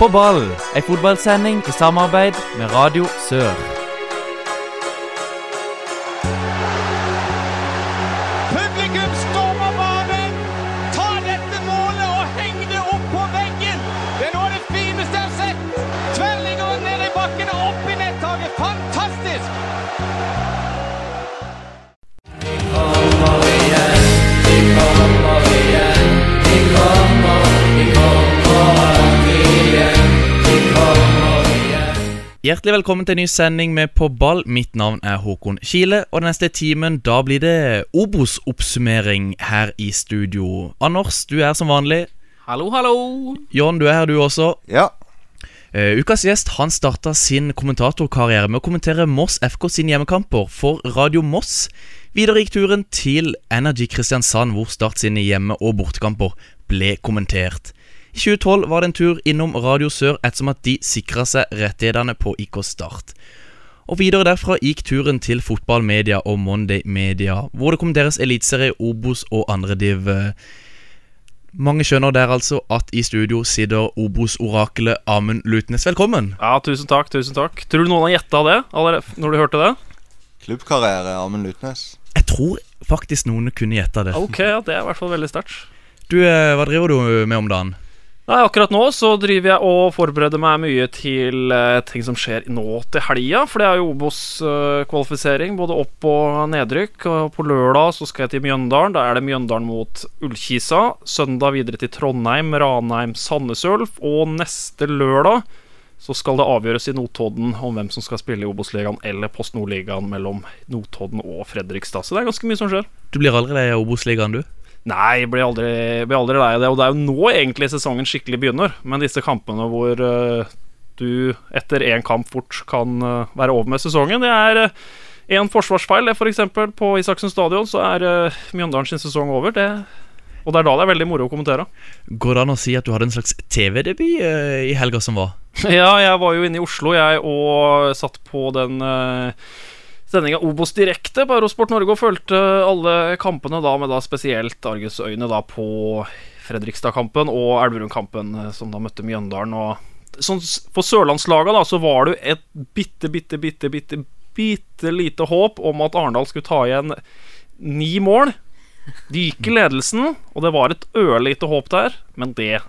På ball, ei fotballsending i samarbeid med Radio Sør. Hjertelig velkommen til en ny sending med På ball. Mitt navn er Håkon Kile, og den neste timen da blir det Obos-oppsummering her i studio. Anders, du er som vanlig. Hallo, hallo. John, du er her du også. Ja. Uh, ukas gjest han starta sin kommentatorkarriere med å kommentere Moss FK sine hjemmekamper for Radio Moss. Videre gikk turen til Energy Kristiansand, hvor Start sine hjemme- og bortekamper ble kommentert. I 2012 var det en tur innom Radio Sør ettersom at de sikra seg rettighetene på IK Start. Og videre derfra gikk turen til Fotballmedia og Monday Media, hvor det kom deres eliteserie, Obos og andrediv. Mange skjønner der altså at i studio sitter Obos-orakelet Amund Lutnes. Velkommen! Ja, tusen takk, tusen takk. Tror du noen har gjetta det når du hørte det? Klubbkarriere, Amund Lutnes. Jeg tror faktisk noen kunne gjetta det. Ok, ja, det er i hvert fall veldig sterkt. Du, eh, Hva driver du med om dagen? Nei, Akkurat nå så driver jeg og forbereder meg mye til eh, ting som skjer nå til helga. For det er jo Obos-kvalifisering, både opp- og nedrykk. Og på lørdag så skal jeg til Mjøndalen. Da er det Mjøndalen mot Ullkisa. Søndag videre til Trondheim, Ranheim, Sandnesulf. Og neste lørdag så skal det avgjøres i Notodden om hvem som skal spille i Obos-ligaen eller Post Nord-ligaen mellom Notodden og Fredrikstad. Så det er ganske mye som skjer. Du blir aldri lei av Obos-ligaen, du? Nei, blir aldri, blir aldri lei av det. Og det er jo nå egentlig sesongen skikkelig begynner. Men disse kampene hvor uh, du etter én kamp fort kan uh, være over med sesongen, det er én forsvarsfeil. Det F.eks. på Isaksen stadion så er uh, Mjøndalen sin sesong over. Det, og det er da det er veldig moro å kommentere. Går det an å si at du hadde en slags TV-debut eh, i helga som var? Ja, jeg var jo inne i Oslo, jeg, og satt på den uh, sendinga Obos direkte på Eurosport Norge og fulgte alle kampene da med da spesielt argusøyne da på Fredrikstad-kampen og Elverum-kampen, eh, som da møtte Mjøndalen. Og sånn, for sørlandslaga da så var det jo et bitte, bitte, bitte, bitte, bitte lite håp om at Arendal skulle ta igjen ni mål. De gikk i ledelsen, og det var et ørlite håp der, men det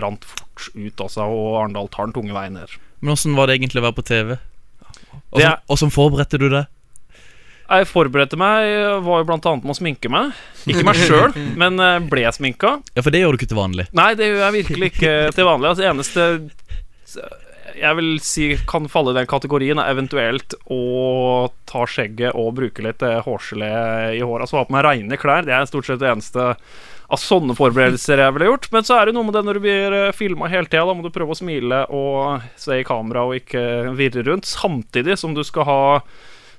rant fort ut, altså, og Arendal tar den tunge veien ned. Men åssen var det egentlig å være på TV? Og som forberedte du det? Jeg forberedte meg, var jo blant annet med å sminke meg. Ikke meg sjøl, men ble jeg sminka. Ja, for det gjør du ikke til vanlig. Nei, det gjør jeg virkelig ikke til vanlig. Altså, eneste jeg vil si kan falle i den kategorien, er eventuelt å ta skjegget og bruke litt eh, hårgelé i håret. Altså ha på meg reine klær. Det er stort sett det eneste av sånne forberedelser jeg ville gjort. Men så er det noe med det når du blir filma hele tida. Da må du prøve å smile og se i kamera og ikke virre rundt. Samtidig som du skal ha eh,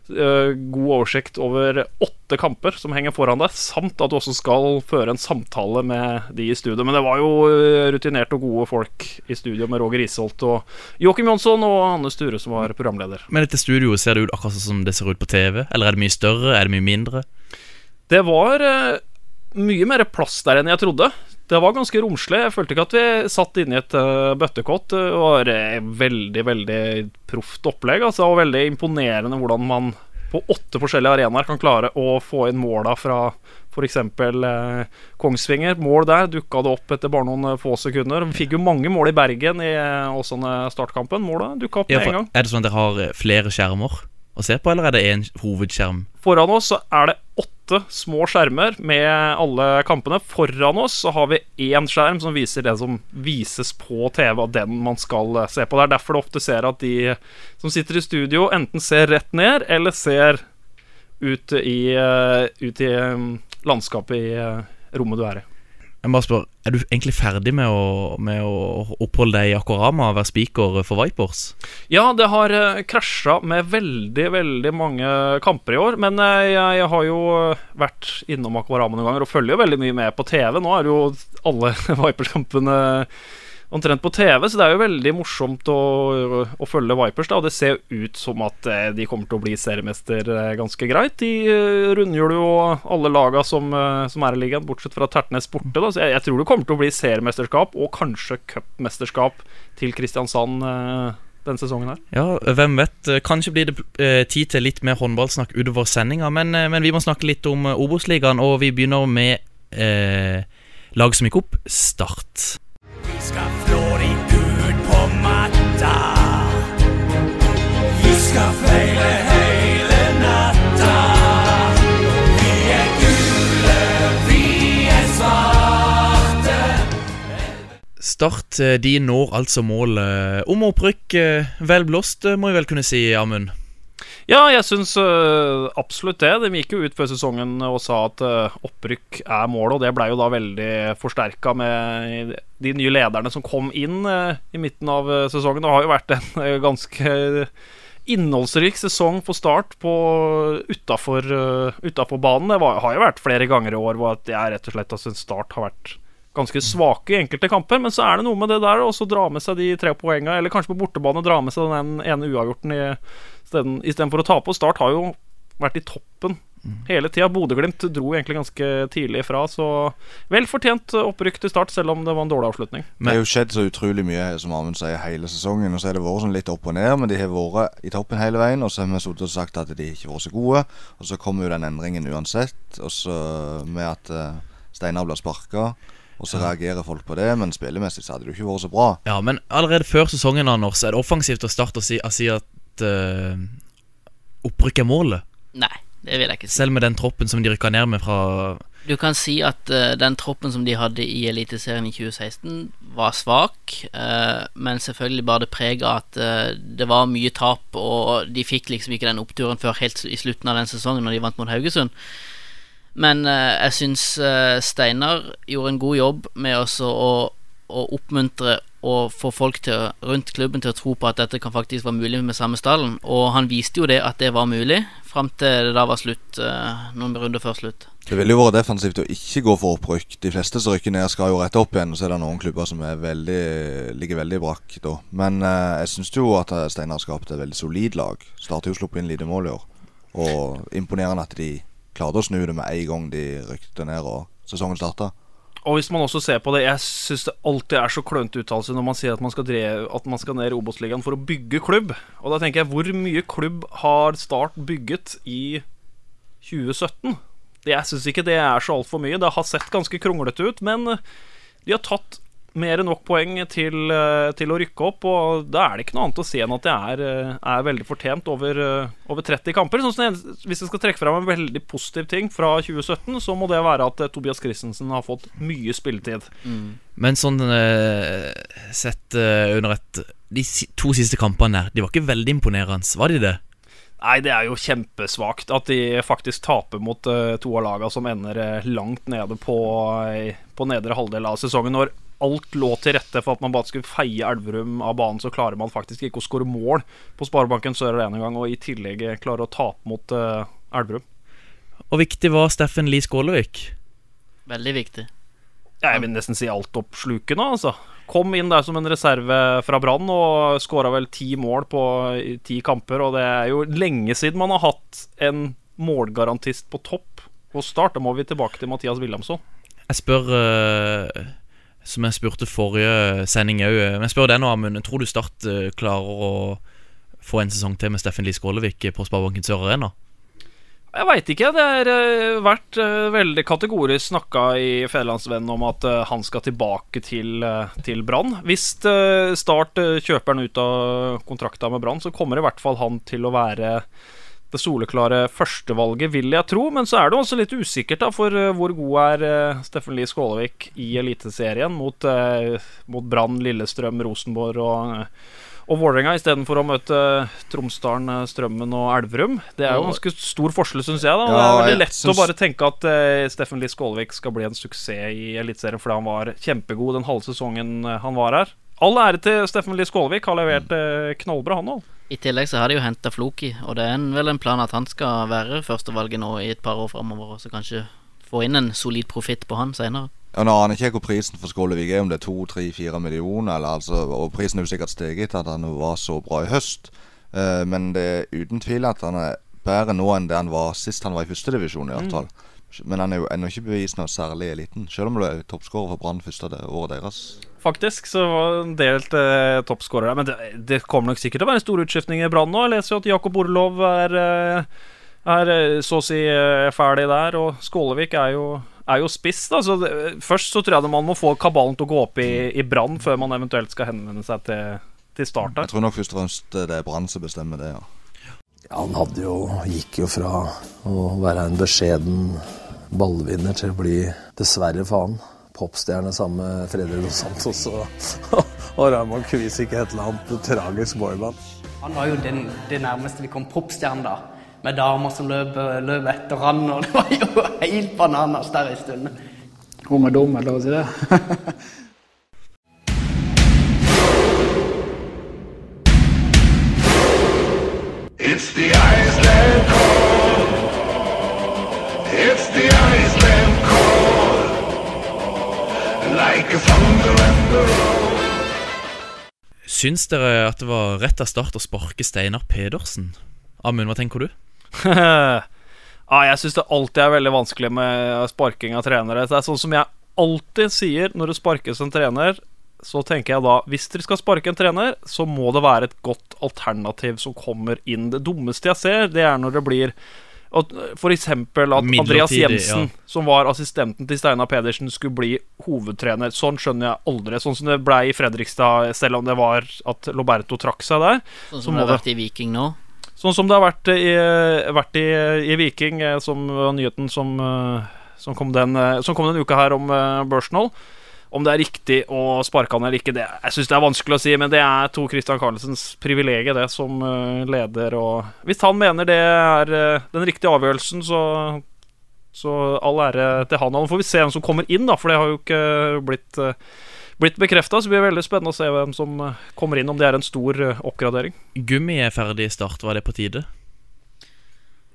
god oversikt over åtte kamper som henger foran deg, samt at du også skal føre en samtale med de i studio. Men det var jo eh, rutinerte og gode folk i studio med Roger Isholt og Joakim Jonsson og Anne Sture som var programleder. Men dette studioet ser det ut akkurat sånn som det ser ut på TV? Eller er det mye større? Er det mye mindre? Det var eh, mye mer plass der enn jeg trodde. Det var ganske romslig. Jeg følte ikke at vi satt inne i et uh, bøttekott. Det var eh, veldig, veldig proft opplegg. Altså, og veldig imponerende hvordan man på åtte forskjellige arenaer kan klare å få inn måla fra f.eks. Eh, Kongsvinger. Mål der dukka det opp etter bare noen eh, få sekunder. Vi fikk jo mange mål i Bergen i eh, også denne startkampen. Måla dukka opp Ja, med for, en gang. er det sånn at dere har eh, flere skjermer å se på, eller er det én hovedskjerm? Foran oss så er det åtte små skjermer med alle kampene. Foran oss så har vi én skjerm som viser det som vises på TV, og den man skal eh, se på. Det er derfor du ofte ser at de som sitter i studio, enten ser rett ned eller ser ut i, eh, ut i eh, landskapet i rommet du er i. Jeg bare spør, Er du egentlig ferdig med å, med å oppholde deg i Akorama og være speaker for Vipers? Ja, det har uh, krasja med veldig, veldig mange kamper i år. Men eh, jeg, jeg har jo eh, vært innom Akvarama noen ganger og følger jo veldig mye med på TV. Nå er jo alle Vipers-kampene omtrent på TV, så det er jo veldig morsomt å, å følge Vipers. da Og det ser jo ut som at eh, de kommer til å bli seriemester eh, ganske greit. De eh, rundgjør jo alle laga som, som er i ligaen, bortsett fra Tertnes borte. da Så jeg, jeg tror det kommer til å bli seriemesterskap og kanskje cupmesterskap til Kristiansand eh, denne sesongen her. Ja, hvem vet. Kanskje blir det tid til litt mer håndballsnakk utover sendinga, men, men vi må snakke litt om Obos-ligaen, og vi begynner med eh, lag som gikk opp, Start. Skal flå de ut på matta. Vi skal feire hele natta. Vi er gule, vi er svarte. Start eh, de når altså målet om opprykk. eh, Vel blåst, eh, må vi vel kunne si, Amund. Ja, jeg syns uh, absolutt det. De gikk jo ut før sesongen og sa at uh, opprykk er målet, og det blei jo da veldig forsterka med de nye lederne som kom inn uh, i midten av sesongen. Det har jo vært en ganske innholdsrik sesong for Start på utafor banen. Det var, har jo vært flere ganger i år hvor jeg rett og slett har syntes Start har vært ganske svake i enkelte kamper, men så er det noe med det der å dra med seg de tre poengene, eller kanskje på bortebane dra med seg den ene uavgjorten istedenfor å tape. Og Start har jo vært i toppen hele tida. Bodø-Glimt dro egentlig ganske tidlig ifra, så vel fortjent opprykk til Start, selv om det var en dårlig avslutning. Det har jo skjedd så utrolig mye som Amund sier hele sesongen. Og så har det vært sånn litt opp og ned, men de har vært i toppen hele veien. Og så har vi sittet og sagt at de ikke har vært så gode. Og så kommer jo den endringen uansett. Og så med at eh, Steinar blir sparka. Og så reagerer folk på det, men spillemessig så hadde det jo ikke vært så bra. Ja, men allerede før sesongen, Anders, er det offensivt å starte å si, å si at uh, opprykk er målet. Nei, det vil jeg ikke si. Selv med den troppen som de rykka ned med fra Du kan si at uh, den troppen som de hadde i Eliteserien i 2016, var svak. uh, men selvfølgelig bare det preg av at uh, det var mye tap, og de fikk liksom ikke den oppturen før helt i slutten av den sesongen, når de vant mot Haugesund. Men eh, jeg syns eh, Steinar gjorde en god jobb med også å, å oppmuntre og få folk til, rundt klubben til å tro på at dette kan faktisk være mulig med samme stallen. Og han viste jo det at det var mulig, fram til det da var slutt, eh, noen runder før slutt. Det ville jo vært defensivt å ikke gå for opprykk. De fleste som rykker ned, skal jo rette opp igjen. Så er det noen klubber som veldig, ligger veldig brakk da. Men eh, jeg syns jo at Steinar skapte et veldig solid lag. Starter jo å sluppe inn lite mål i år. Og imponerende at de klarte å snu det med en gang de rykte ned og sesongen starta. Og hvis man også ser på det Jeg syns det alltid er så klønete uttalelse når man sier at man skal, drev, at man skal ned Obos-ligaen for å bygge klubb. Og da tenker jeg, hvor mye klubb har Start bygget i 2017? Det- Jeg syns ikke det er så altfor mye. Det har sett ganske kronglete ut, men de har tatt mer enn nok poeng til, eh, til å rykke opp, og da er det ikke noe annet å si enn at det er, eh, er veldig fortjent over, eh, over 30 kamper. Sånn som hvis jeg skal trekke fram en veldig positiv ting fra 2017, så må det være at Tobias Christensen har fått mye spilletid. Men sånn sett under et De to siste kampene der, de var ikke veldig imponerende, var de det? Nei, det er jo kjempesvakt at de faktisk taper mot to av laga som ender langt nede på, på nedre halvdel av sesongen. Når alt lå til rette for at man bare skulle feie Elverum av banen, så klarer man faktisk ikke å skåre mål på Sparebanken Sør Arena engang, og i tillegg eh, klarer å tape mot uh, Elverum. Og viktig var Steffen Lie Skålevik. Veldig viktig. Jeg vil nesten si altoppslukende, altså. Kom inn der som en reserve fra Brann og skåra vel ti mål på ti kamper. Og det er jo lenge siden man har hatt en målgarantist på topp hos Start. Da må vi tilbake til Mathias Wilhelmsson. Jeg spør eh, Som jeg spurte forrige sending òg, men jeg spør deg nå, Amund. Tror du Start eh, klarer å få en sesong til med Steffen Lie Skålevik på Sparebanken Sør Arena? Jeg veit ikke. Det har uh, vært eh, veldig kategorisk snakka i Federlandsvennen om at eh, han skal tilbake til, til Brann. Hvis eh, Start eh, kjøper han ut av kontrakta med Brann, så kommer i hvert fall han til å være det soleklare førstevalget, vil jeg tro. Men så er det også litt usikkert, da, for eh, hvor god er eh, Steffen Lie Skålevik i Eliteserien mot, uh, mot Brann, Lillestrøm, Rosenborg og eh, og Vålerenga istedenfor å møte Tromsdalen, eh, Strømmen og Elverum. Det er jo ganske stor forskjell, syns jeg. da Ja, Det er veldig lett å bare tenke at eh, Steffen Lie Skålevik skal bli en suksess i Eliteserien fordi han var kjempegod den halve sesongen eh, han var her. All ære til Steffen Lie Skålevik, har levert eh, knallbra, han òg. I tillegg så har de jo henta Floki, og det er en, vel en plan at han skal være førstevalget nå i et par år framover, og så kanskje få inn en solid profitt på han seinere. Ja, Nå aner ikke jeg hvor prisen for Skålevik er, om det er to, tre, fire millioner. Eller, altså, og prisen er jo sikkert steget etter at han var så bra i høst. uh, men det er uten tvil at han er bedre nå enn det han var sist han var i førstedivisjon. i hvert fall. Men han er jo ennå ikke bevist noe særlig i eliten, selv om du er toppskårer for Brann første det året deres. Faktisk så var en delt eh, toppskårer der. Men det, det kommer nok sikkert til å være stor utskiftning i Brann nå. Jeg leser jo at Jakob Orlov er, eh, er eh, så å si eh, ferdig der, og Skålevik er jo, er jo spiss. Da. Så det, først så tror jeg man må få kabalen til å gå opp i, i Brann før man eventuelt skal henvende seg til, til Start. Jeg tror nok først og fremst det er Brann som bestemmer det. ja. Ja, han hadde jo, gikk jo fra å være en beskjeden ballvinner til å bli, dessverre faen, popstjerne sammen med Fredrik Dos Santos og, og Raymond Kvisik, et eller annet tragisk boyband. Han var jo den, det nærmeste vi kom popstjerne da. Med damer som løp, løp etter han, og det var jo helt bananas der en stund. Om er dum, eller hva si det? It's the Iceland call. Like a thunder and the roll. Syns dere at det var rett av start å sparke Steinar Pedersen? Amund, hva tenker du? ja, jeg syns det alltid er veldig vanskelig med sparking av trenere. Det er sånn som jeg alltid sier når det sparkes en trener, så tenker jeg da hvis dere skal sparke en trener, så må det være et godt alternativ som kommer inn. Det dummeste jeg ser, det er når det blir at eksempel at Andreas Jensen, ja. som var assistenten til Steinar Pedersen, skulle bli hovedtrener. Sånn skjønner jeg aldri. Sånn som det ble i Fredrikstad, selv om det var at Loberto trakk seg der. Sånn Så som må det har vært i Viking nå. Sånn som det har vært i, vært i, i Viking, eh, som var nyheten som, eh, som, kom den, eh, som kom den uka her om Børsnål. Om det er riktig å sparke han eller ikke, det, jeg syns det er vanskelig å si. Men det er to Christian Carlsens privilegium, det, som eh, leder. Og hvis han mener det er eh, den riktige avgjørelsen, så så all ære til han. Og får vi se hvem som kommer inn, da, for det har jo ikke blitt, uh, blitt bekrefta. Så det blir veldig spennende å se hvem som eh, kommer inn, om det er en stor eh, oppgradering. Gummi er ferdig i start, var det på tide?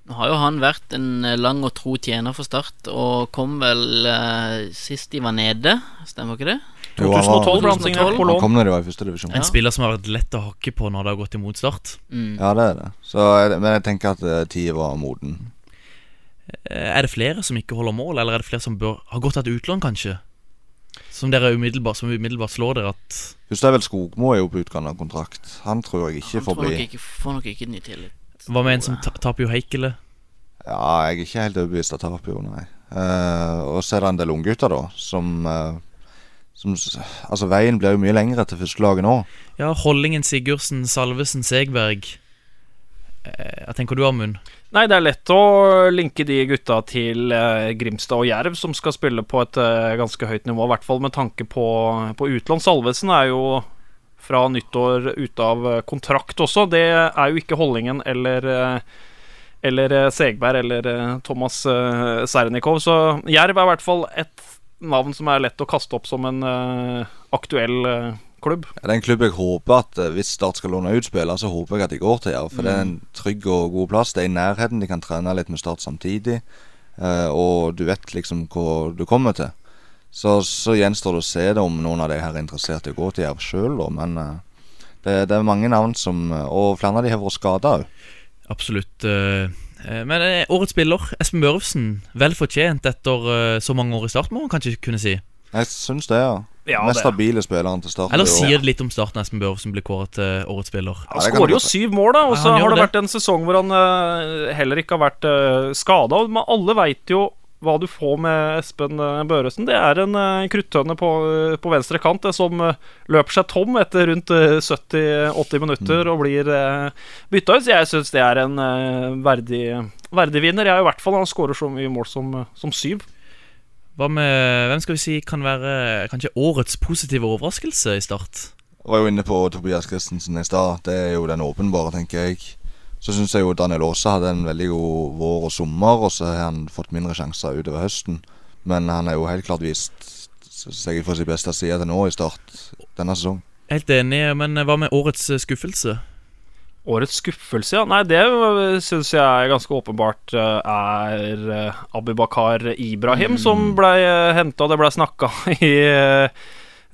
Nå har jo han vært en eh, lang og tro tjener for Start, og kom vel eh, sist de var nede, stemmer ikke det? Jo, han var- 2012 ble han signert på Han kom når de var i første divisjon. En Ja. spiller som har vært lett å hakke på når det har gått imot Start. Mm. Ja, det er det. Så, men jeg tenker at uh, tida var moden. Eh, Er det flere som ikke holder mål, eller er det flere som bør ha gått et utlån, kanskje? Som dere umiddelbart, som umiddelbart slår dere at Først er vel Skogmo er jo på utgang av kontrakt. Han tror jeg ikke Han får bli Han får nok ikke ny tillit. Hva med en som Tapio Heikele? Ja, jeg er ikke helt overbevist av Tapio, nei. Uh, og så er det en del unggutter, da, som, uh, som Altså, veien blir jo mye lengre til førstelaget nå. Ja, Hollingen, Sigurdsen, Salvesen, Segberg. Eh, Hva tenker du, Amund? Nei, det er lett å linke de gutta til eh, Grimstad og Jerv, som skal spille på et eh, ganske høyt nivå, i hvert fall med tanke på, på utlån. Salvesen er jo fra nyttår ute av eh, kontrakt også. Det er jo ikke Hollingen eller eh, eller eh, Segberg eller Thomas Sernikov. Så Jerv er i hvert fall et navn som er lett å kaste opp som en aktuell klubb. Det er en klubb jeg håper at hvis Start skal låne ut spillere, så håper jeg at de går til Jerv. For det er en trygg og god plass. Det er i nærheten. De kan trene litt med Start samtidig. og du vet liksom hvor du kommer til. Så, så gjenstår det å se det om noen av de her er interessert i å gå til Jerv sjøl. Men eh, det, det er mange navn som eh, Og flere av de har vært skada òg. Absolutt. eh, Men årets spiller, Espen Børvsen vel fortjent etter så mange år i Start, må man kanskje kunne si. Jeg syns det, ja. Ja, Mest stabile spilleren til Start. Eller sier det litt om starten Espen Børvsen blir kåret til årets spiller? Han skårer jo syv mål, da, og Ja, så har det det. vært en sesong hvor han heller ikke har vært uh, skada. Men alle veit jo hva du får med Espen uh, Børresen. Det er en uh, kruttønne på, eh, på venstre kant som eh, løper seg tom etter rundt eh, 70-80 minutter og blir bytta ut. Så jeg syns det er en eh, verdig, verdig vinner. Jeg er i hvert fall Han skårer så mye mål som, eh, som syv. Hva med Hvem skal vi si kan være kanskje årets positive overraskelse i Start? Jeg var jo inne på Tobias Christensen i stad. Det er jo den åpenbare, tenker jeg. Så syns jeg jo Daniel Aase hadde en veldig god vår og sommer, og så har han fått mindre sjanser utover høsten. Men han er jo helt klart vist seg fra sin beste side til nå i start denne sesongen. Helt enig, men hva med årets eh, skuffelse? Årets skuffelse, ja. Nei, det syns jeg ganske åpenbart eh, er Abibakar Abubakar Ibrahim, som blei henta. Det blei snakka i eh,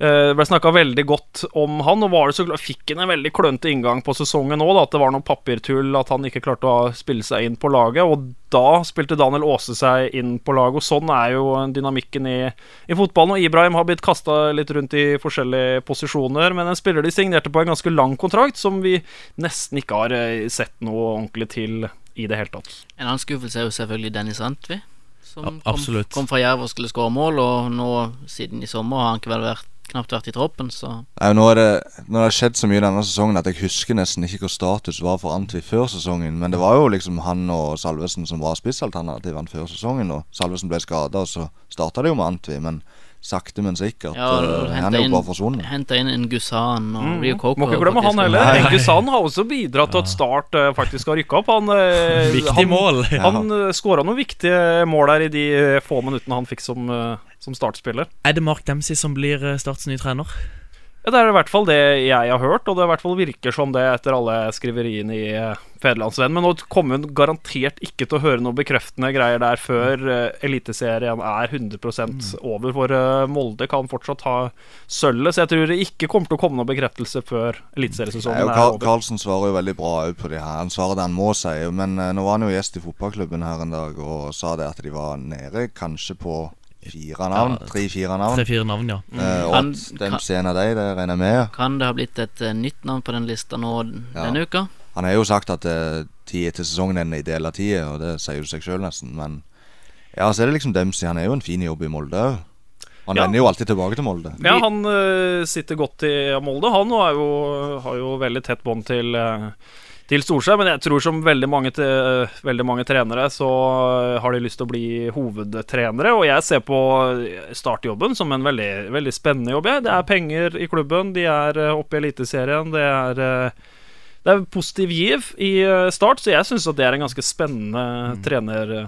Det ble snakka veldig godt om han, og var det så glad, fikk han en veldig klønete inngang på sesongen òg. At det var noe papirtull, at han ikke klarte å spille seg inn på laget. Og da spilte Daniel Aase seg inn på laget, og sånn er jo dynamikken i, i fotballen. Og Ibrahim har blitt kasta litt rundt i forskjellige posisjoner, men en spiller de signerte på en ganske lang kontrakt, som vi nesten ikke har eh, sett noe ordentlig til i det hele tatt. En annen skuffelse er jo selvfølgelig Dennis Antvi. Som Ja, kom, kom fra Jerv og skulle skåre mål, og nå siden i sommer har han ikke vel vært, knapt vært i troppen, så Nei, nå, er det, nå har det skjedd så mye denne sesongen at jeg husker nesten ikke hvor status var for Antvi før sesongen. Men det var jo liksom han og Salvesen som var spissalternativene før sesongen. Og Salvesen ble skada, og så starta det jo med Antvi. Men sakte, men sikkert. Ja, eh, han er jo bare forsvunnet. henta inn en Gusan og Mm. Rio Coco. Må ikke glemme han heller. Nei. Gusan har også bidratt til at Start eh, faktisk har rykka opp. Han, eh, Viktig han, mål. Han skåra noen viktige mål her i de få minuttene han fikk som, som startspiller. Er det Mark Dempsey som blir Starts nye trener? Ja, Det er i hvert fall det jeg har hørt, og det i hvert fall virker som det etter alle skriveriene i uh, Federlandsvennen. Men nå kommer hun garantert ikke til å høre noe bekreftende greier der før uh, Eliteserien er 100 over. For eh, Molde kan fortsatt ha sølvet, så jeg tror det ikke kommer til å komme noen bekreftelse før eliteseriesesongen er over. Karlsen svarer jo veldig bra òg på det her. Han svarer det han må si. Men eh, nå var han jo gjest i fotballklubben her en dag og sa det at de var nede kanskje på fire navn. Tre-fire navn. Tre-fire navn, ja. Eh, og Kan- at er en av deg, det regner jeg med. Kan det ha blitt et uh, nytt navn på den lista nå Ja. denne uka? Han har jo sagt at uh, tid til sesongen er en ideell av tida, og det sier jo seg sjøl nesten. Men ja, så er det liksom Dempsey. Han er jo en fin jobb i Molde òg. Han Ja. vender jo alltid tilbake til Molde. Ja, han uh, sitter godt i Molde. Han og er jo, har jo veldig tett bånd til, uh, til Storsjø. Men jeg tror som veldig mange, eh, veldig mange trenere, så eh, har de lyst til å bli hovedtrenere. Og jeg ser på startjobben som en veldig, veldig spennende jobb. Jeg. Det er penger i klubben, de er eh, oppe i Eliteserien. Det er eh, det er positiv giv i eh, start, så jeg syns det er en ganske spennende trener,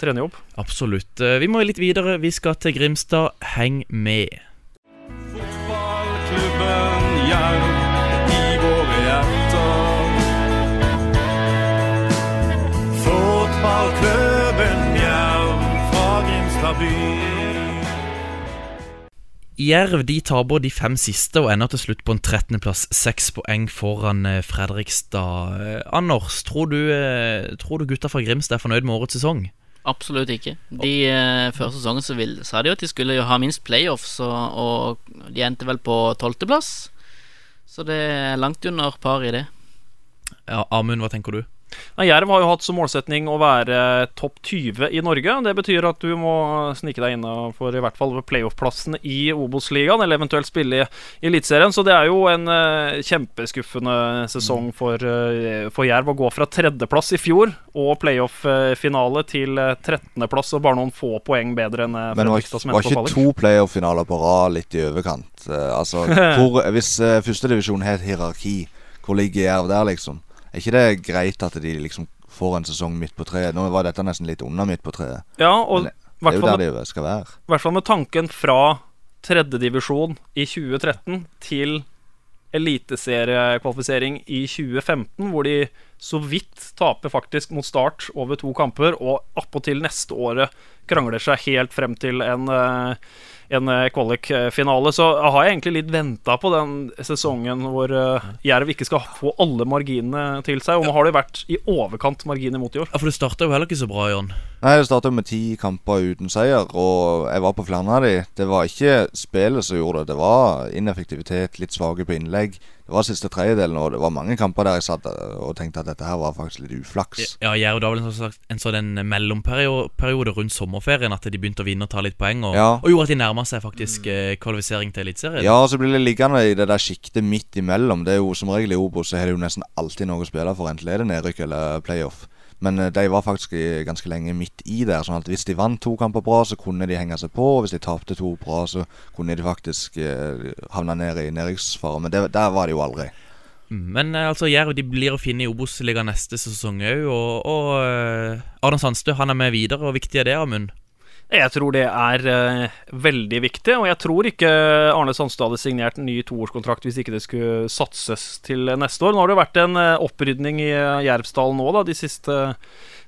trenerjobb. Absolutt. Eh, Vi må litt videre. Vi skal til Grimstad. Heng med. Grimstad byen. Jerv de taper de fem siste og ender til slutt på en 13.-plass. Seks poeng foran eh, Fredrikstad. Eh, Anders, tror du, eh, tror du gutta fra Grimstad er fornøyd med årets sesong? Absolutt ikke. De, eh, Før sesongen så vil, sa de jo at de skulle ha minst playoffs, og, og de endte vel på tolvteplass. Så det er langt under par i det. Ja, Amund, hva tenker du? Nei, Jerv har jo hatt som målsetning å være topp 20 i Norge. Det betyr at du må snike deg innafor i hvert fall playoff-plassene i Obos-ligaen, eller eventuelt spille i Eliteserien. Så det er jo en eh, kjempeskuffende sesong for, eh, for Jerv å gå fra tredjeplass i fjor og playoff-finale til trettendeplass, og bare noen få poeng bedre enn eh, Men var, var ikke to playoff-finaler på rad litt i overkant? Eh, altså, hvor, Hvis uh, førstedivisjon har et hierarki, hvor ligger Jerv der, liksom? Er ikke det greit at de liksom får en sesong midt på treet? Nå var dette nesten litt under midt på treet. Ja, og det, Det er jo der de skal være. I hvert fall med tanken fra tredjedivisjon i 2013 til eliteseriekvalifisering i 2015, hvor de så vidt taper faktisk mot Start over to kamper, og attpåtil neste året krangler seg helt frem til en, eh, en eh, kvalikfinale. Så jeg har egentlig litt venta på den sesongen hvor eh, Jerv ikke skal få alle marginene til seg. Og nå har det vært i overkant marginer mot i år. Ja, For det starta jo heller ikke så bra, Jørn. Nei, Det starta med ti kamper uten seier, og jeg var på flere av de. Det var ikke spillet som gjorde det, det var ineffektivitet, litt svake på innlegg. Det var siste tredjedelen, og det var mange kamper der jeg satt og tenkte at dette her var faktisk litt uflaks. Ja, Jerv da vel en sånn, en sånn mellomperiode rundt sommerferien at de begynte å vinne og ta litt poeng, og, Ja. og gjorde at de nærma seg faktisk eh, kvalifisering til Eliteserien. Ja, og så blir det liggende i det der sjiktet midt imellom. Det er jo Som regel i Obos så har det jo nesten alltid noe å spille for, enten er det nedrykk eller playoff. Men eh, de var faktisk ganske lenge midt i der. Sånn at hvis de vant to kamper bra, så kunne de henge seg på. Og hvis de tapte to bra, så kunne de faktisk eh, havne ned i nedrykksfare. Men det, der var de jo aldri. Mm, Men eh, altså Jerv de blir å finne i Obos-ligaen neste sesong òg, og, og eh, Arne Sandstø han er med videre, og viktig er det, Amund? Jeg tror det er uh, veldig viktig, og jeg tror ikke Arne Sandstad hadde signert en ny toårskontrakt hvis ikke det skulle satses til neste år. Nå har det vært en uh, opprydning i uh, Jervsdalen nå da, de siste,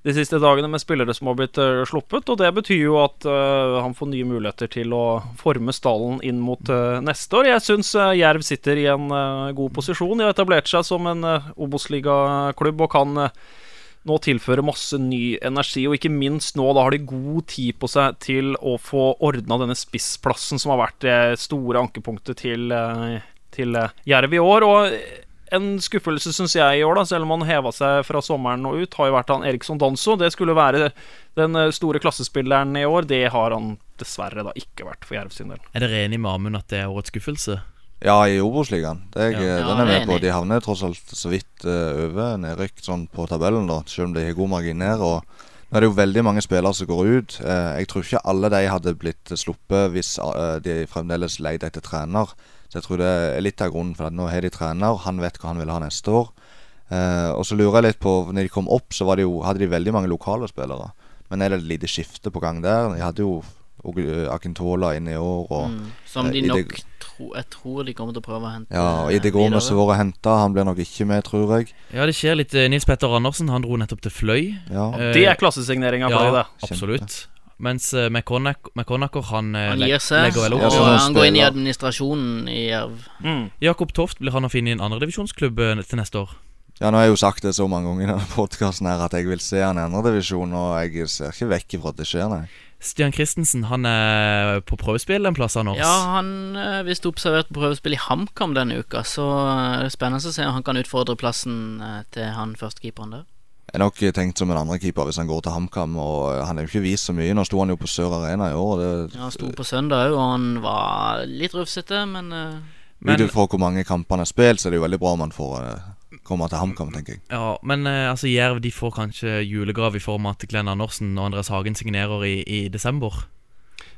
de siste dagene med spillere som har blitt eh, sluppet, og det betyr jo at eh, han får nye muligheter til å forme stallen inn mot eh, neste år. Jeg syns Jerv sitter i en eh, god posisjon. De har etablert seg som en Obos-ligaklubb og kan eh, nå tilføre masse ny energi, og ikke minst nå, da har de god tid på seg til å få ordna denne spissplassen som har vært det store ankepunktet til, eh, til eh, Jerv i år. Og en skuffelse, syns jeg, i år, da, selv om han heva seg fra sommeren og ut, har jo vært han Eriksson Danso. Det skulle være den eh, store klassespilleren i år. Det har han dessverre da ikke vært for Jerv sin del. Er dere enig med Amund at det er årets skuffelse? Ja, i Obos-ligaen. Det er Ja. Den er er med på. De havner tross alt så vidt eh, over nedrykk sånn på tabellen, da, selv om de har god margin ned. Og nå er det jo veldig mange spillere som går ut. Uh, jeg tror ikke alle de hadde blitt sluppet hvis uh, de fremdeles leide etter trener. Så jeg tror det er litt av grunnen for at nå har de trener, han vet hva han vil ha neste år. Eh, og så lurer jeg litt på Når de kom opp, så var de jo, hadde de veldig mange lokale spillere. Men er det et lite skifte på gang der? De hadde jo Og- Akintola inne i år. Og, Mm. Som eh, de nok det- tro, Jeg tror de kommer til å prøve å hente Ja, og eh, som har vært henta. Han blir nok ikke med, tror jeg. Ja, det skjer litt. Eh, Nils Petter Andersen han dro nettopp til Fløy. Ja. Eh, Det er klassesigneringa for ja, deg, det. absolutt. Mens uh, McConnacher han, eh, Han gir seg, legger vel og opp. Ja, han han går inn i administrasjonen i Jerv. Mm. Jakob Toft blir han å finne i en andredivisjonsklubb eh, til neste år. Ja, nå har jeg jo sagt det så mange ganger i denne podkasten at jeg vil se han i andredivisjon, og jeg ser ikke vekk ifra at det skjer, nei. Stian Christensen han er på prøvespill en plass, nå Ja, han er visst observert på prøvespill i HamKam denne uka, så er det er spennende å se om han kan utfordre plassen eh, til han førstekeeperen der. Jeg er nok tenkt som en andrekeeper hvis han går til HamKam, og han er jo ikke vist så mye. Nå sto han jo på Sør Arena i år. og Det, Ja, Han sto på søndag òg, og han var litt rufsete, men eh, Men- Ut ifra hvor mange kamper han har spilt, så er det jo veldig bra om han får eh, komme til HamKam, tenker jeg. Ja, men eh, altså Jerv de får kanskje julegrav i form av at Glenn Andersen og Andreas Hagen signerer i, i desember.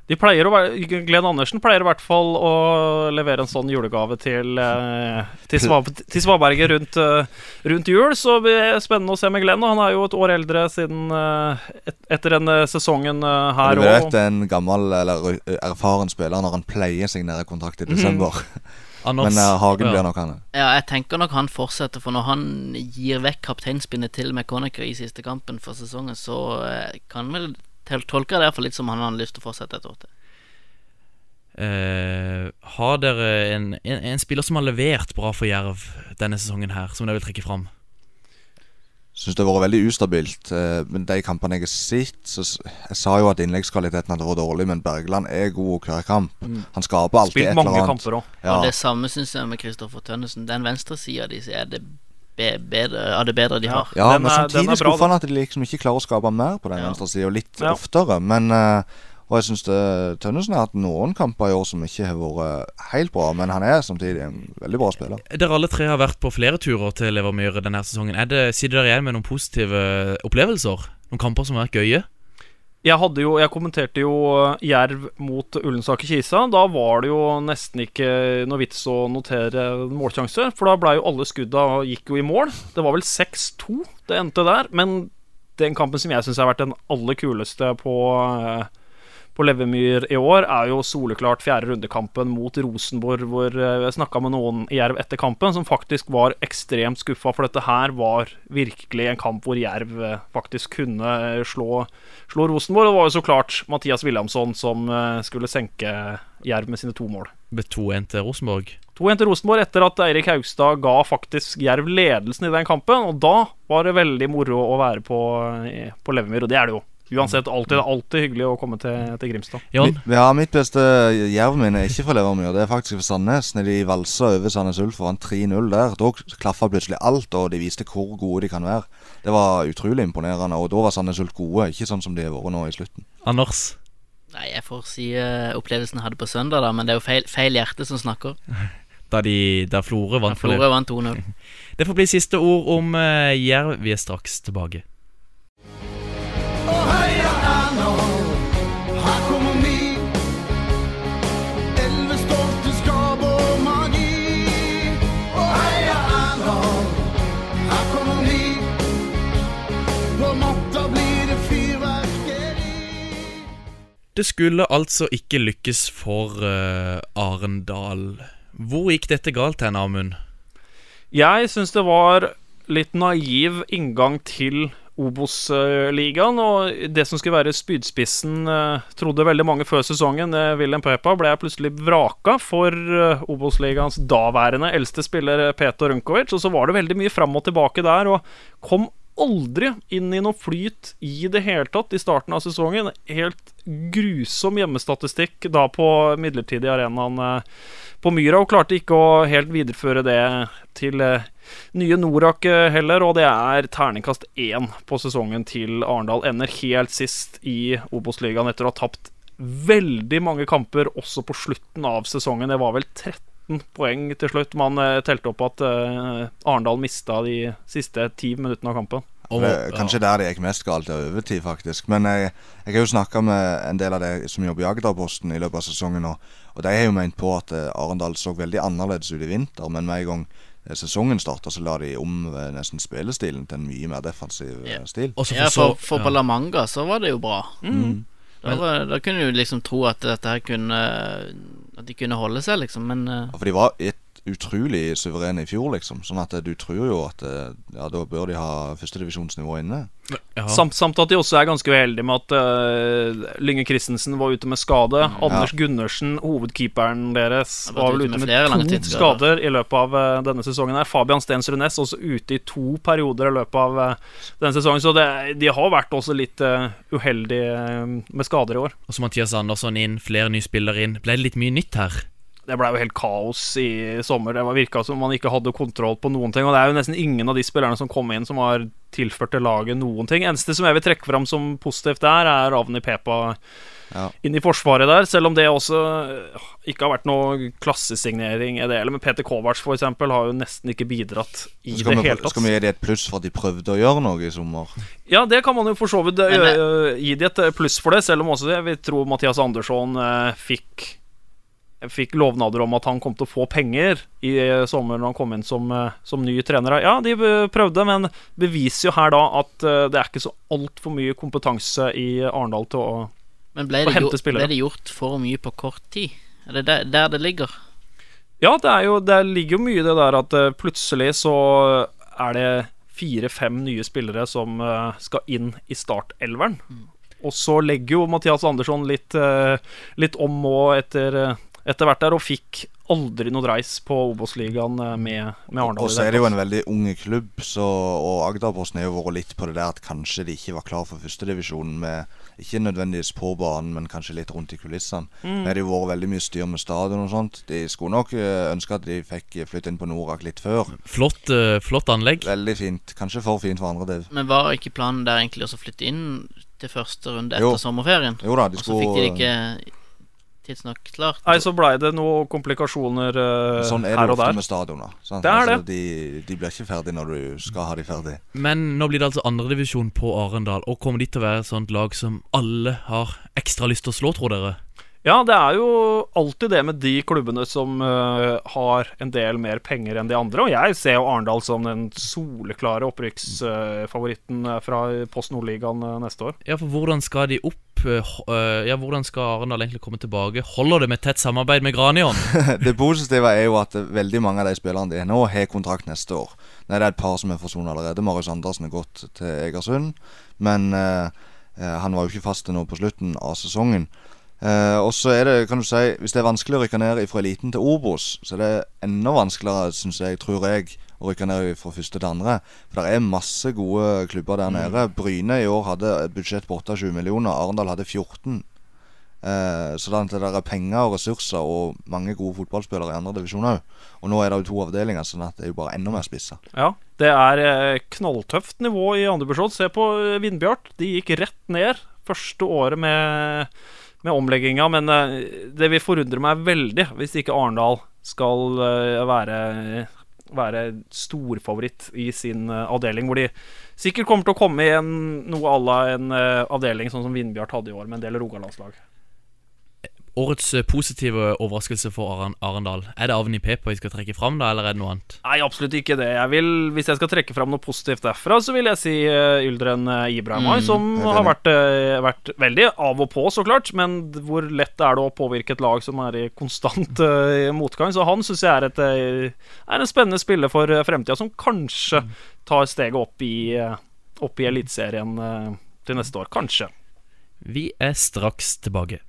De pleier å være, Glenn Andersen pleier i hvert fall å levere en sånn julegave til, eh, til, Svab, til Svaberget rundt, eh, rundt jul. Så det blir spennende å se med Glenn. Og han er jo et år eldre siden eh, et, etter denne sesongen her her du vet òg. en gammel eller erfaren spiller når han pleier å signere kontrakt i desember. Anders, Men uh, Hagen ja. blir nok han. ja, jeg tenker nok han fortsetter, for når han gir vekk kapteinspinnet til McConnacher i siste kampen for sesongen, så uh, kan vel tolke det iallfall litt som han har lyst til å fortsette et år til. Uh, har dere en, en, en spiller som har levert bra for Jerv denne sesongen her, som dere vil trekke fram? Syns det har vært veldig ustabilt. eh, Men de kampene jeg har sett så Jeg sa jo at innleggskvaliteten hadde vært dårlig, men Bergland er god hver kamp. Han skaper alltid Spilt et eller annet. kamper òg. Ja. Og det samme syns jeg med Kristoffer Tønnesen. Den venstresida de er det bedre, av det bedre de har. Ja, Den men er- samtidig skuffende at de liksom ikke klarer å skape mer på den Ja. venstre sida, og litt Ja. oftere. Men eh, Og jeg syns Tønnesen har hatt noen kamper i år som ikke har vært helt bra, men han er samtidig en veldig bra spiller. Dere alle tre har vært på flere turer til Levermyr denne sesongen. Er det, Sitter dere igjen med noen positive opplevelser? Noen kamper som har vært gøye? Jeg, hadde jo, jeg kommenterte jo eh, Jerv mot Ullensaker-Kisa. Da var det jo nesten ikke noe vits å notere målsjanse, for da ble jo alle skudda gikk jo i mål. Det var vel 6-2 det endte der, men den kampen som jeg syns har vært den aller kuleste på eh, på Levermyr i år, er jo soleklart fjerde rundekampen mot Rosenborg, hvor eh, jeg snakka med noen i Jerv etter kampen som faktisk var ekstremt skuffa, for dette her var virkelig en kamp hvor Jerv eh, faktisk kunne eh, slå, slå Rosenborg. Og det var jo så klart Mathias Williamson som skulle senke Jerv med sine to mål. Med 2-1 til Rosenborg. 2-1 til Rosenborg etter at Eirik Haugstad ga faktisk Jerv ledelsen i den kampen. Og da var det veldig moro å være på, på Levermyr, og det er det jo. Uansett, alltid, alltid hyggelig å komme til, til Grimstad. Jon? Ja, mitt beste jervminne er ikke fra Levermyr, det er faktisk fra Sandnes. Når de valsa over Sandnes Ulf og vant 3-0 der. Da klaffa plutselig alt, og de viste hvor gode de kan være. Det var utrolig imponerende, og da var Sandnes Ulf gode, ikke sånn som de har vært nå i slutten. Anders? Nei, jeg får si uh, opplevelsen jeg hadde på søndag, da, men det er jo feil, feil hjerte som snakker. Da, de, da Florø vant for Florø vant 2-0. Det får bli siste ord om uh, Jerv. Vi er straks tilbake. Det skulle altså ikke lykkes for uh, Arendal. Hvor gikk dette galt hen, Amund? Jeg syns det var litt naiv inngang til Obos-ligaen. Og det som skulle være spydspissen, eh, trodde veldig mange før sesongen, eh, William Pepa, ble plutselig vraka for Obos-ligaens daværende eldste spiller Peter Runkovic. Og så var det veldig mye fram og tilbake der, og kom aldri inn i noe flyt i det hele tatt i starten av sesongen. Helt grusom hjemmestatistikk da på midlertidig arenaen eh, på Myra, og klarte ikke å helt videreføre det til eh, nye Norak eh, heller, og det er terningkast én på sesongen til Arendal. Ender helt sist i Obos-ligaen etter å ha tapt veldig mange kamper også på slutten av sesongen. Det var vel 13 poeng til slutt. Man eh, telte opp at eh, Arendal mista de siste ti minuttene av kampen. Og- Det er kanskje der det gikk mest galt, er overtid, faktisk. Men jeg, jeg har jo snakka med en del av de som jobber i Agderposten i løpet av sesongen nå, og de har jo ment på at eh, Arendal så veldig annerledes ut i vinter, men med en gang sesongen starta, så la de om nesten spillestilen til en mye mer defensiv Ja. stil. Også for, Ja, for, for, for ja. på La Manga så var det jo bra. Mm. Da, var, da kunne du liksom tro at dette her kunne At de kunne holde seg, liksom, men eh, Ja, For de var et utrolig suverene i fjor, liksom. Sånn at eh, du tror jo at eh, ja, da bør de ha førstedivisjonsnivå inne. ja. Samt, samt at de også er ganske uheldige med at uh, Lynge Christensen var ute med skade. Anders Gundersen, hovedkeeperen deres, var vel ute ute med med, to skader i løpet av uh, denne sesongen. her Fabian Stensrud Næss også ute i to perioder i løpet av uh, denne sesongen. Så det, de har vært også litt uheldige med skader i år. Og så Mathias Andersson inn, flere nye spillere inn. Ble det litt mye nytt her? Det ble jo helt kaos i sommer. Det var- virka som man ikke hadde kontroll på noen ting. Og det er jo nesten ingen av de spillerne som kom inn, som har tilført til laget noen ting. Eneste som jeg vil trekke fram som positivt der, er Avni Pepa Ja. inn i forsvaret der. Selv om det også øh, ikke har vært noe klassesignering i det. hele. Men Peter Kovac, eksempel, har jo nesten ikke bidratt i det vi, hele tatt. skal vi gi det et pluss for at de prøvde å gjøre noe i sommer? Ja, det kan man jo for så vidt øh, øh, gi de et pluss for det, selv om også jeg vil tro Mathias Andersson øh, fikk Fikk lovnader om at han kom til å få penger i øh, sommer når han kom inn som, øh, som ny trener. Ja, de øh, prøvde, men beviser jo her da at det er ikke så altfor mye kompetanse i Arendal til å Men ble Å hente spillere. Men ble det gjort for mye på kort tid? Er det der, der det ligger? Ja, det, er jo, det ligger jo mye i det der at plutselig så er det fire-fem nye spillere som skal inn i startelveren. Og så legger jo Mathias Andersson litt, litt om og etter, etter hvert der, og fikk aldri noe dreis på Obos-ligaen øh, med, med Arendal. Og så er det jo en veldig ung klubb, så, og Agderposten har jo vært litt på det der at kanskje de ikke var klar for førstedivisjonen med Ikke nødvendigvis på banen, men kanskje litt rundt i kulissene. Mm. Det har jo vært veldig mye styr med stadion og sånt. De skulle nok eh, ønske at de fikk flytte inn på Norak litt før. Flott, eh, flott anlegg. Veldig fint. Kanskje for fint for andre div. Men var ikke planen der egentlig å flytte inn til første runde etter Jo. sommerferien? Jo da, de Og så fikk de skulle ikke tidsnok klart? Nei, så blei det noen komplikasjoner uh, Sånn er det Sånn er det ofte med stadioner. sant? Det er Altså, det. De, de blir ikke ferdig når du skal ha de ferdig. Men nå blir det altså andredivisjon på Arendal. Og kommer de til å være et sånt lag som alle har ekstra lyst til å slå, tror dere? Ja, det er jo alltid det med de klubbene som uh, har en del mer penger enn de andre. Og jeg ser jo Arendal som den soleklare opprykksfavoritten uh, fra Post Nordligaen uh, neste år. Ja, for hvordan skal de opp Ja, hvordan skal Arendal egentlig komme tilbake? Holder det med tett samarbeid med Granion? det positive er jo at veldig mange av de spillerne de er nå, har kontrakt neste år. Nei, Det er et par som er forsvunnet allerede. Marius Andersen er gått til Egersund. Men han var jo ikke fast til nå på slutten av sesongen. Eh, og så er det, kan du si, Hvis det er vanskelig å rykke ned fra eliten til Obos, så er det enda vanskeligere, synes jeg, tror jeg, å rykke ned fra første til andre. For det er masse gode klubber der nede. Bryne i år hadde et budsjett på 28 millioner. Arendal hadde 14. Eh, så det er- er penger og ressurser og mange gode fotballspillere i andre divisjon òg. Og nå er det jo to avdelinger, sånn at det er jo bare enda mer spissa. Ja, det er eh, knalltøft nivå i andre divisjon. Se på Vindbjart. De gikk rett ned første året med, med omlegginga. Men eh, det vil forundre meg veldig hvis ikke Arendal skal eh, være, være storfavoritt i sin eh, avdeling. Hvor de sikkert kommer til å komme i en, noe à la en avdeling sånn som Vindbjart hadde i år, med en del Rogalandslag. Årets eh, positive overraskelse for Arendal? Er det Avni Pepa vi skal trekke fram, da, eller er det noe annet? Nei, absolutt ikke det. Jeg vil, hvis jeg skal trekke fram noe positivt derfra, så vil jeg si uh, Yldren uh, Ibrahimai, Mm, som har vært, uh, vært veldig av og på, så klart. Men hvor lett er det å påvirke et lag som er i konstant uh, motgang? Så han syns jeg er, et, eh, er en spennende spiller for fremtida, som kanskje tar steget opp i, uh, opp i Eliteserien eh, til neste år. Kanskje. Vi er straks tilbake.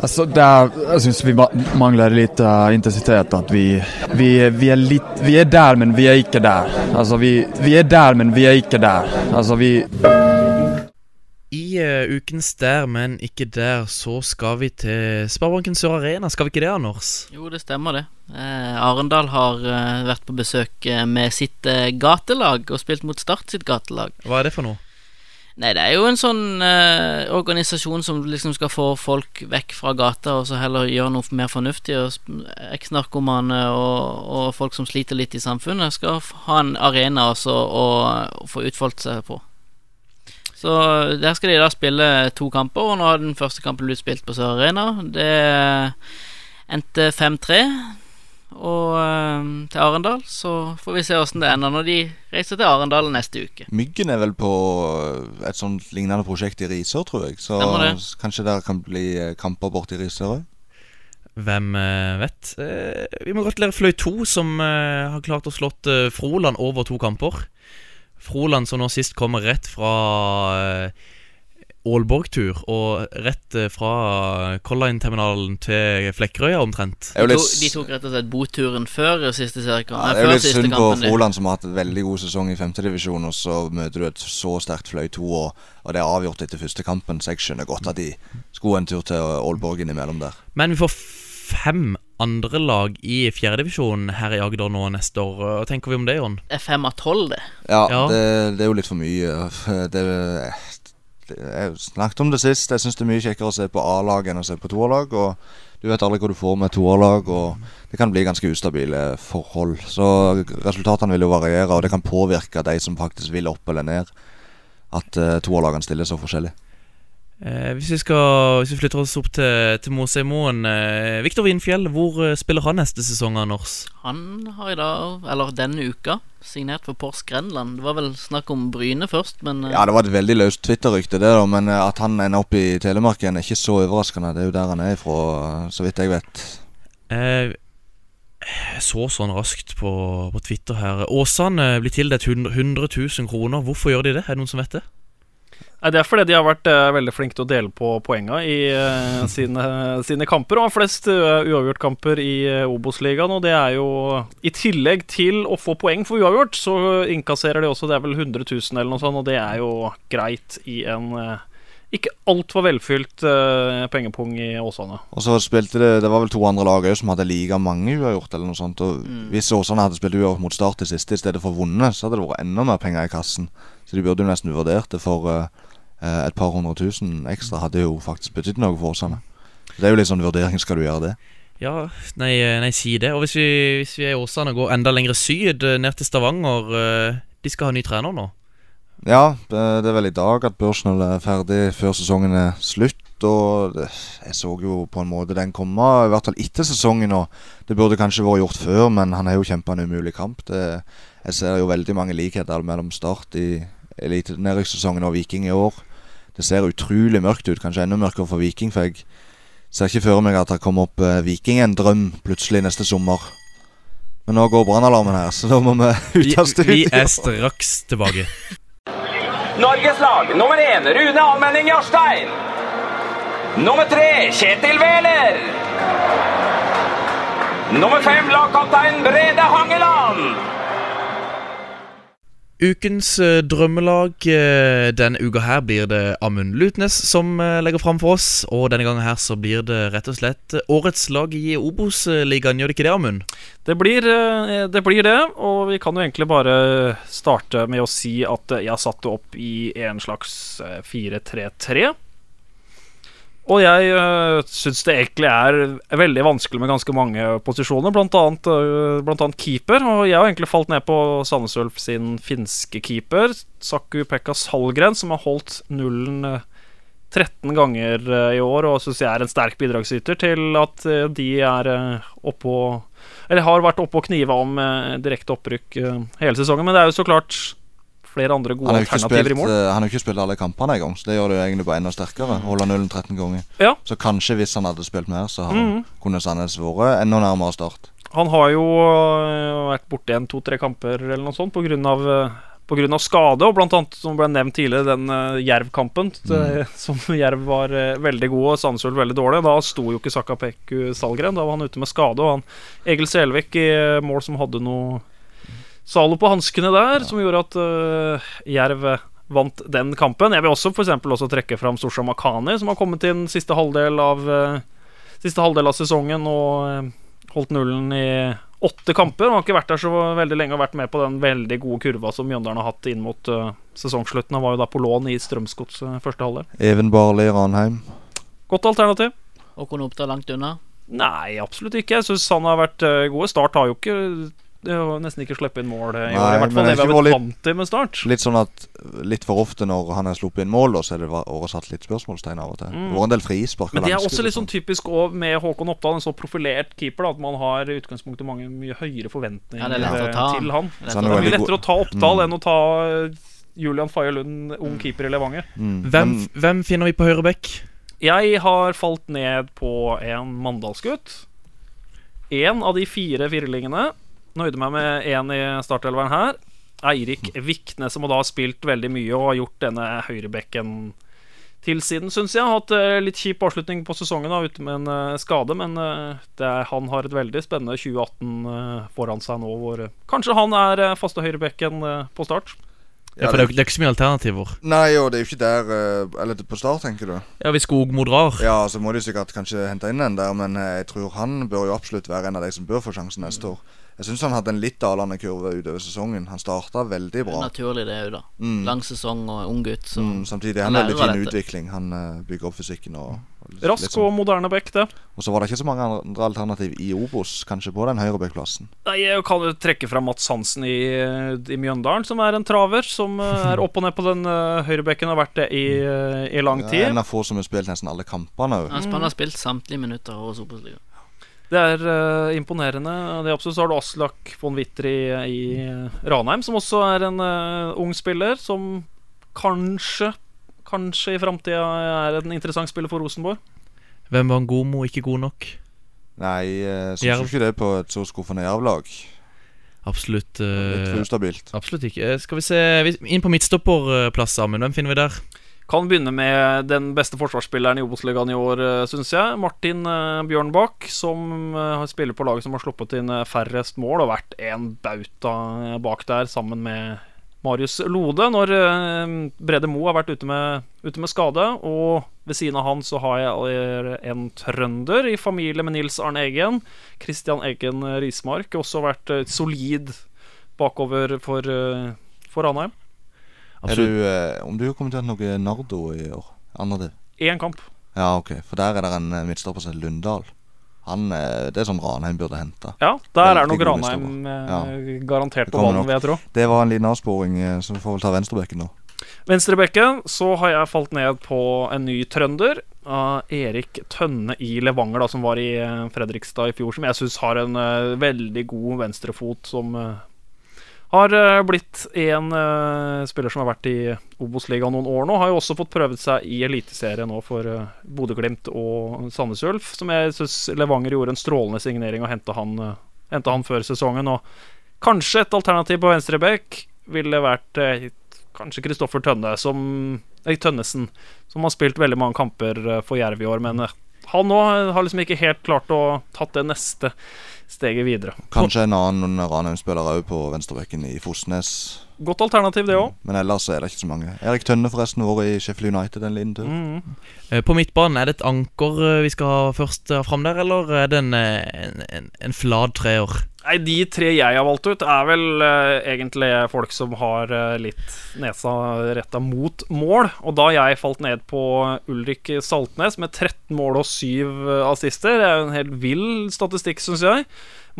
Alltså där, jag syns vi mangler manglar lite eh, intensitet. Att vi, vi, vi, är lit, vi är där men vi är ikke där. Alltså vi, vi är där men vi är ikke där. Alltså vi, I uh, ukens Der, men ikke der, så skal vi til Sparebanken Sør Arena. Skal vi ikke det, Anders? Jo, det stemmer det. Eh, Arendal har uh, vært på besøk med sitt gatelag og spilt mot Start sitt gatelag. Hva er det for noe? Nei, det er jo en sånn eh, organisasjon som liksom skal få folk vekk fra gata, og så heller gjøre noe mer fornuftig. Og Eks-narkomane og, og folk som sliter litt i samfunnet, skal ha en arena også å og, få utfoldt seg på. Så der skal de da spille to kamper, og nå har den første kampen blitt spilt på Sør Arena. Det endte 5-3 og eh, til Arendal. Så får vi se åssen det ender når de reiser til Arendal neste uke. Myggen er vel på et sånt lignende prosjekt i Risør, tror jeg. Så det. kanskje det kan bli kamper kamper borti Risør òg. Hvem eh, vet? Eh, vi må gratulere Fløy 2, som eh, har klart å slått eh, Froland over to kamper. Froland som nå sist kommer rett fra eh, Aalborg-tur, og rett eh, fra Color Line-terminalen til Flekkerøya omtrent. Er De, litt, de tok rett og slett boturen før siste seriekamp. ja, det er jo litt synd på. Froland, som har hatt en veldig god sesong i femtedivisjon, og så møter du et så sterkt Fløy 2, og, og det er avgjort etter første kampen, så jeg skjønner godt at de skulle en tur til Aalborg innimellom der. Men vi får fem andre lag i fjerdedivisjon her i Agder nå neste år. Hva tenker vi om det, Jon? Det er fem av tolv, det. Ja, Ja. Det, det er jo litt for mye. Det, det, jeg snakket om det sist. Jeg syns det er mye kjekkere å se på A-lag enn å se på toerlag. Og du vet aldri hva du får med toerlag, og det kan bli ganske ustabile forhold. Så resultatene vil jo variere, og det kan påvirke de som faktisk vil opp eller ned. At uh, toerlagene stiller så forskjellig. Eh, hvis, vi skal, hvis vi flytter oss opp til, til Mosheimoen eh, Viktor Vinfjell, hvor eh, spiller han neste sesong, Anders? Han har i dag, eller denne uka, signert for Pors Grenland. Det var vel snakk om Bryne først, men eh, Ja, det var et veldig løst Twitter-rykte, det da, men eh, at han ender opp i Telemark igjen, er ikke så overraskende. Det er jo der han er ifra, så vidt jeg vet. Eh, jeg så sånn raskt på, på Twitter her. Åsane blir tildelt 100 100 000 kroner. Hvorfor gjør de det? Er det noen som vet det? Nei, Det er fordi de har vært uh, veldig flinke til å dele på poenga i uh, sine, sine kamper. Og har flest uh, uavgjortkamper i uh, Obos-ligaen. Og det er jo I tillegg til å få poeng for uavgjort, så innkasserer de også Det er vel 100 000 eller noe sånt, og det er jo greit i en uh, ikke altfor velfylt uh, pengepung i Åsane. Og så spilte det Det var vel to andre lag òg som hadde like mange uavgjort. eller noe sånt Og Hvis Åsane hadde spilt uavgjort mot Start i siste i stedet for vunnet, så hadde det vært enda mer penger i kassen. Så de burde jo nesten vurdert det for eh, eh, et par hundre tusen ekstra. Hadde jo faktisk betydd noe for Åsane. Det er jo litt sånn vurdering. Skal du gjøre det? Ja, nei, eh, nei si det. Og hvis vi, hvis vi er i Åsane og går enda lenger syd, eh, ned til Stavanger eh, De skal ha ny trener nå. Ja, det det er vel i dag at Børsnell er ferdig før sesongen er slutt. Og jeg så jo på en måte den komme, i hvert fall etter sesongen. Og det burde kanskje vært gjort før, men han har jo kjempa en umulig kamp. Det, jeg ser jo veldig mange likheter mellom Start i elitenedrykkssesongen og Viking i år. Det ser utrolig mørkt ut, kanskje enda mørkere for Viking. For jeg ser ikke for meg at det kommer opp eh, Viking en drøm plutselig neste sommer. Men nå går brannalarmen her, så da må vi Vi, ut av studio. vi er straks tilbake. Norges lag nummer én Rune Almenning Jarstein. Nummer tre Kjetil Wæler. Nummer fem lagkaptein Brede Hangeland. Ukens eh, drømmelag eh, denne uka her blir det Amund Lutnes som eh, legger fram for oss. Og denne gangen her så blir det rett og slett årets lag i Obos-ligaen. Gjør det ikke det, Amund? Det blir, det blir det, og vi kan jo egentlig bare starte med å si at jeg satt det opp i en slags eh, 4-3-3. Og jeg uh, syns det egentlig er veldig vanskelig med ganske mange posisjoner, blant annet, uh, blant annet keeper. Og jeg har egentlig falt ned på Sandnes Ulf sin finske keeper, Saku Pekka Salgren, som har holdt nullen øh, 13 ganger eh, i år, og syns jeg er en sterk bidragsyter til at de er oppå Eller har vært oppe og kniva om direkte opprykk hele sesongen. Men det er jo så klart flere andre gode alternativer spilt, i mål. eh, han har jo ikke spilt alle kampene engang, så det gjør det jo egentlig bare enda sterkere. Holde nullen 13 ganger. Ja. Så kanskje hvis han hadde spilt mer, så mm kunne Sandnes vært enda nærmere start. Han har jo øh, vært borte igjen to-tre kamper eller noe sånt på grunn av, på grunn av skade, og blant annet, som ble nevnt tidligere, den uh, Jerv-kampen, Mm. som Jerv var uh, veldig god og Sandnes veldig dårlig. Da sto jo ikke Sakapeku Salgren, da var han ute med skade, og han Egil Selvik i mål som hadde noe Zalo på hanskene der, som gjorde at uh, Jerv vant den kampen. Jeg vil også for eksempel også trekke fram Sorsa Makani, som har kommet inn siste halvdel av uh, Siste halvdel av sesongen og uh, holdt nullen i åtte kamper. Han har ikke vært der så veldig lenge og vært med på den veldig gode kurva som Mjøndalen har hatt inn mot uh, sesongslutten. Han var jo da på lån i Strømsgods uh, første halvdel. Even Barli Ranheim. Godt alternativ. Håkon Oppdal langt unna. Nei, absolutt ikke. Jeg syns han har vært uh, god. Start har jo ikke det har nesten ikke sluppet inn mål i i år. I hvert fall det vi har vært vant til med Start. Litt sånn at litt for ofte når han har sluppet inn mål, da, så er det oversatt litt spørsmålstegn av og til. Det var vært en del frispark. Men det er også litt sånn typisk Og med Håkon Oppdal, en så profilert keeper, da, at man har i utgangspunktet mange mye høyere forventninger Ja, det er eh, til han. Det er det mye lettere å ta Oppdal Mm. enn å ta eh, Julian Faye Lund, ung keeper i Levanger. Mm. Hvem, hvem finner vi på høyre bekk? Jeg har falt ned på en Mandalsgutt. En av de fire firlingene. Nøyde meg med én i startelveren her. Eirik Vikne, som da har spilt veldig mye og har gjort denne høyrebekken til siden, syns jeg. Har hatt eh, litt kjip avslutning på sesongen da, ute med en eh, skade, men eh, det er, han har et veldig spennende 2018 eh, foran seg nå, hvor kanskje han er faste høyrebekken på start. Ja, for det er, jo- det er ikke så mye alternativer. Nei, og det er jo ikke der Eller er på start, tenker du? Ja, Hvis Skogmo drar Ja, så må de sikkert kanskje hente inn en der, men jeg tror han bør jo absolutt være en av de som bør få sjansen neste år. Jeg syns han hadde en litt dalende kurve utover sesongen. Han starta veldig bra. Naturlig det òg, da. Mm. Lang sesong og ung gutt, så Mm, samtidig han han er veldig fin utvikling. Han eh, bygger opp fysikken og, og litt- Rask litt sånn. og moderne back, det. Og så var det ikke så mange andre alternativ i Obos, kanskje på den høyrebackplassen. Nei, Jeg kan jo trekke fram Mats Hansen i, i Mjøndalen, som er en traver. Som eh, er opp og ned på den uh, høyrebekken, har vært det i, eh, i lang Ja, tid. En av få som har spilt nesten alle kampene òg. Han han har spilt samtlige minutter hos Obos-ligaen. Det er uh, imponerende. Det er absolutt Så har du Aslak von Witter i, i eh, Ranheim, som også er en uh, ung spiller, som kanskje Kanskje i framtida er en interessant spiller for Rosenborg. Hvem var en god mo, ikke god nok? Nei, jeg syns ikke det på et så skuffende Jerv-lag. Absolutt Litt eh, ustabilt. Absolutt ikke. Eh, Skal vi se vi- Inn på midtstopperplass sammen. Hvem finner vi der? Kan begynne med den beste forsvarsspilleren i Obos-ligaen i år, syns jeg. Martin eh, Bjørnbakk, som eh, spiller på laget som har sluppet inn eh, færrest mål, og vært en bauta eh, bak der, sammen med Marius Lode. Når eh, Brede Moe har vært ute med, ute med skade, og ved siden av han så har jeg eh, en trønder i familie med Nils Arne Eggen. Christian Eggen Rismark. Også vært eh, solid bakover for, eh, for Ranheim. Er du, eh, om du har kommentert noe Nardo i år? Andre div? Én kamp. Ja, ok. For der er det en eh, midtstopper som heter Lundahl. Han, eh, det er sånn Ranheim burde hente. Ja, der er Veldig nok god Ranheim eh, garantert Det på kommer banen, nok. vil jeg tro. Det var en liten avsporing, eh, så vi får vel ta venstrebekken nå. Venstrebekken så har jeg falt ned på en ny trønder. av Erik Tønne i Levanger, da, som var i eh, Fredrikstad i fjor. Som jeg syns har en eh, veldig god venstrefot, som eh, har eh, blitt en uh, spiller som har vært i Obos-ligaen noen år nå. Har jo også fått prøvd seg i Eliteserien nå for uh, Bodø-Glimt og Sandnes Ulf. Som jeg syns Levanger gjorde en strålende signering og henta han, uh, han før sesongen. Og kanskje et alternativ på venstre bekk ville vært uh, kanskje Kristoffer Tønne, som Tønnesen, som har spilt veldig mange kamper for Jerv i år. Men han nå har liksom ikke helt klart å tatt det neste steget videre. Kanskje en annen Ranheim-spiller òg på venstrebekken i Fosnes. Godt alternativ, det òg. Men ellers er det ikke så mange. Erik Tønne forresten vært i Sheffield United en liten tur. Mm. Eh, På midtbanen, er det et anker eh, vi skal ha først ha fram der, eller er det en, eh, en, en, en flat treer? Nei, De tre jeg har valgt ut, er vel uh, egentlig folk som har uh, litt nesa retta mot mål. Og da jeg falt ned på Ulrik Saltnes med 13 mål og 7 assister. Det er jo en helt vill statistikk, syns jeg.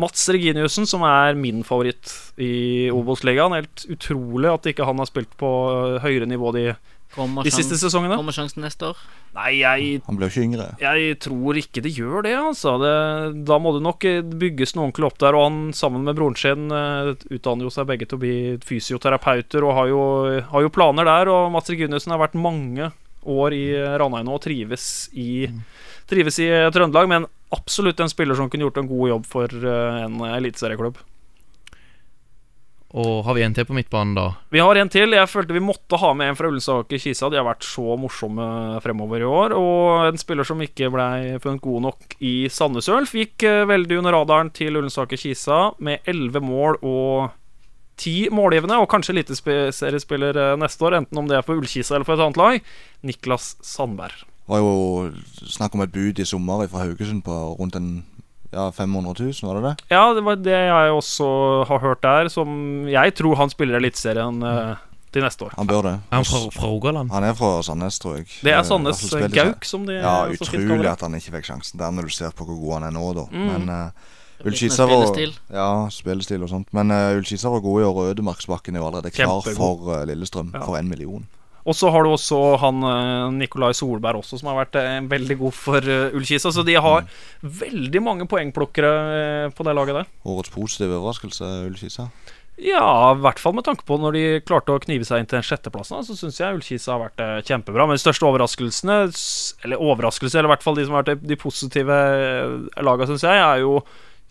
Mats Reginiussen, som er min favoritt i Obos-ligaen. Helt utrolig at ikke han har spilt på eh, høyere nivå de de siste sesongene. Kommer sjansen neste år? Nei, jeg Han ble jo ikke yngre. Jeg tror ikke det gjør det, altså. Det, da må det nok eh, bygges noe ordentlig opp der. Og han sammen med broren sin eh, utdanner jo seg begge til å bli fysioterapeuter og har jo, har jo planer der. Og Mats Reginiussen har vært mange år i Ranheim nå og trives i, trives i Trøndelag. Men absolutt en spiller som kunne gjort en god jobb for eh, en eliteserieklubb. Og har vi en til på midtbanen, da? Vi har en til. Jeg følte vi måtte ha med en fra Ullensaker Kisa. De har vært så morsomme fremover i år. Og en spiller som ikke blei funnet god nok i Sandnes Ulf, gikk eh, veldig under radaren til Ullensaker Kisa med elleve mål og ti målgivende, og kanskje eliteseriespiller eh, neste år, enten om det er for Ullkisa eller for et annet lag. Niklas Sandberg. Var jo snakk om et bud i sommer fra Haugesund på rundt en ja, 500 000, var det det? Ja, det var det jeg også har hørt der, som jeg tror han spiller Eliteserien eh, til neste år. Han bør det. Er han fra, Rogaland? Han er fra Sandnes, tror jeg. Det er Eh, Sandnes i Gauk, som de Ja, utrolig at han ikke fikk sjansen der, når du ser på hvor god han er nå, da. Mm. Men uh, som en var spillestil. Ja, spillestil og sånt. Men uh, Ullskisa var god i år, og Ødemarksbakken er jo allerede klar Kjempegod. for uh, Lillestrøm Ja. for én million. Og så har du også han eh, Nikolai Solberg også, som har vært eh, veldig god for uh, Ullkisa. Så de har veldig mange poengplukkere eh, på det laget der. Årets positive overraskelse, Ullkisa. Ja, i hvert fall med tanke på når de klarte å knive seg inn til den sjetteplassen. Så syns jeg Ullkisa har vært eh, kjempebra. Men de største overraskelsene, eller overraskelser, eller i hvert fall de som har vært de positive lagene, syns jeg, er jo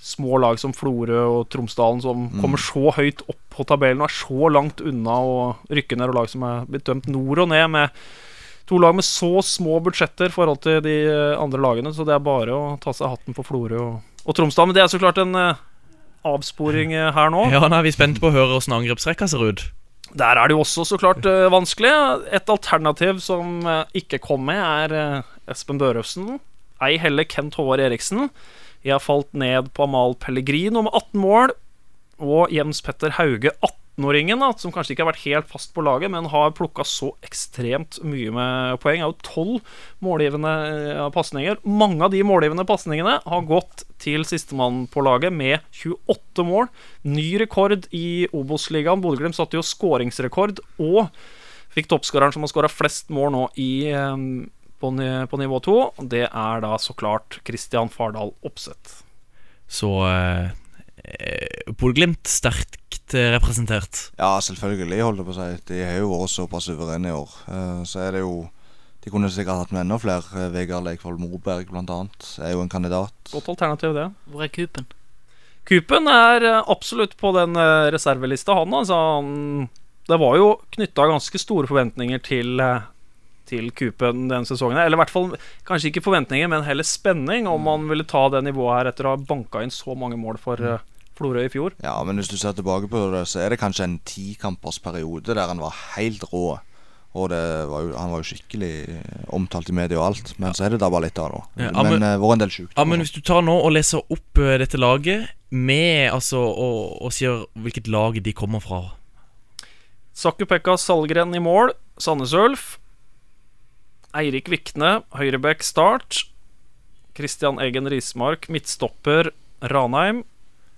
små lag som Florø og Tromsdalen, som Mm. kommer så høyt opp på tabellen og er så langt unna å rykke ned, og lag som er blitt dømt nord og ned med to lag med så små budsjetter i forhold til de eh, andre lagene. Så det er bare å ta seg hatten på Florø og, og Tromsdalen. Men det er så klart en uh, avsporing uh, her nå. Ja, nå er vi spent på å høre åssen angrepsrekka ser ut. Der er det jo også så klart uh, vanskelig. Et alternativ som ikke kom med, er Espen Børøfsen. Ei heller Kent Håvard Eriksen. Jeg har falt ned på Amal Pellegrino med 18 mål. Og Jens Petter Hauge, 18-åringen, som kanskje ikke har vært helt fast på laget, men har plukka så ekstremt mye med poeng. Er jo tolv målgivende eh, pasninger. Mange av de målgivende pasningene har gått til sistemann på laget med 28 mål. Ny rekord i Obos-ligaen. Bodø-Glimt satte jo skåringsrekord og fikk toppskåreren som har skåra flest mål nå i, eh, på, ni- på nivå 2. Det er da så klart Christian Fardal Opseth. Så eh, Bodø-Glimt sterkt eh, representert. Ja, selvfølgelig, holdt jeg på å si. De har jo vært såpass suverene i år. Eh, så er det jo De kunne sikkert hatt med enda flere. Eh, Vegard Leikvoll Moberg blant annet, er jo en kandidat. Godt alternativ, det. Hvor er Kupen? Kupen er absolutt på den reservelista, han. Altså, han det var jo knytta ganske store forventninger til, til Kupen denne sesongen. Eller i hvert fall kanskje ikke forventninger, men heller spenning om man ville ta det nivået her etter å ha banka inn så mange mål for eh, Florø i fjor. Ja, men hvis du ser tilbake på det, så er det kanskje en tikampers periode der han var helt rå. Og det var jo, han var jo skikkelig eh, omtalt i media og alt. Men så er det da bare litt av, da. Ja, men men- var vært en del sjukt. Ja, men Hvis du tar nå og leser opp eh, dette laget med altså og, og sier hvilket lag de kommer fra Sakupekka Salgren i mål, Sandnes Ulf. Eirik Vikne, høyrebekk start. Christian Eggen Rismark, midtstopper Ranheim.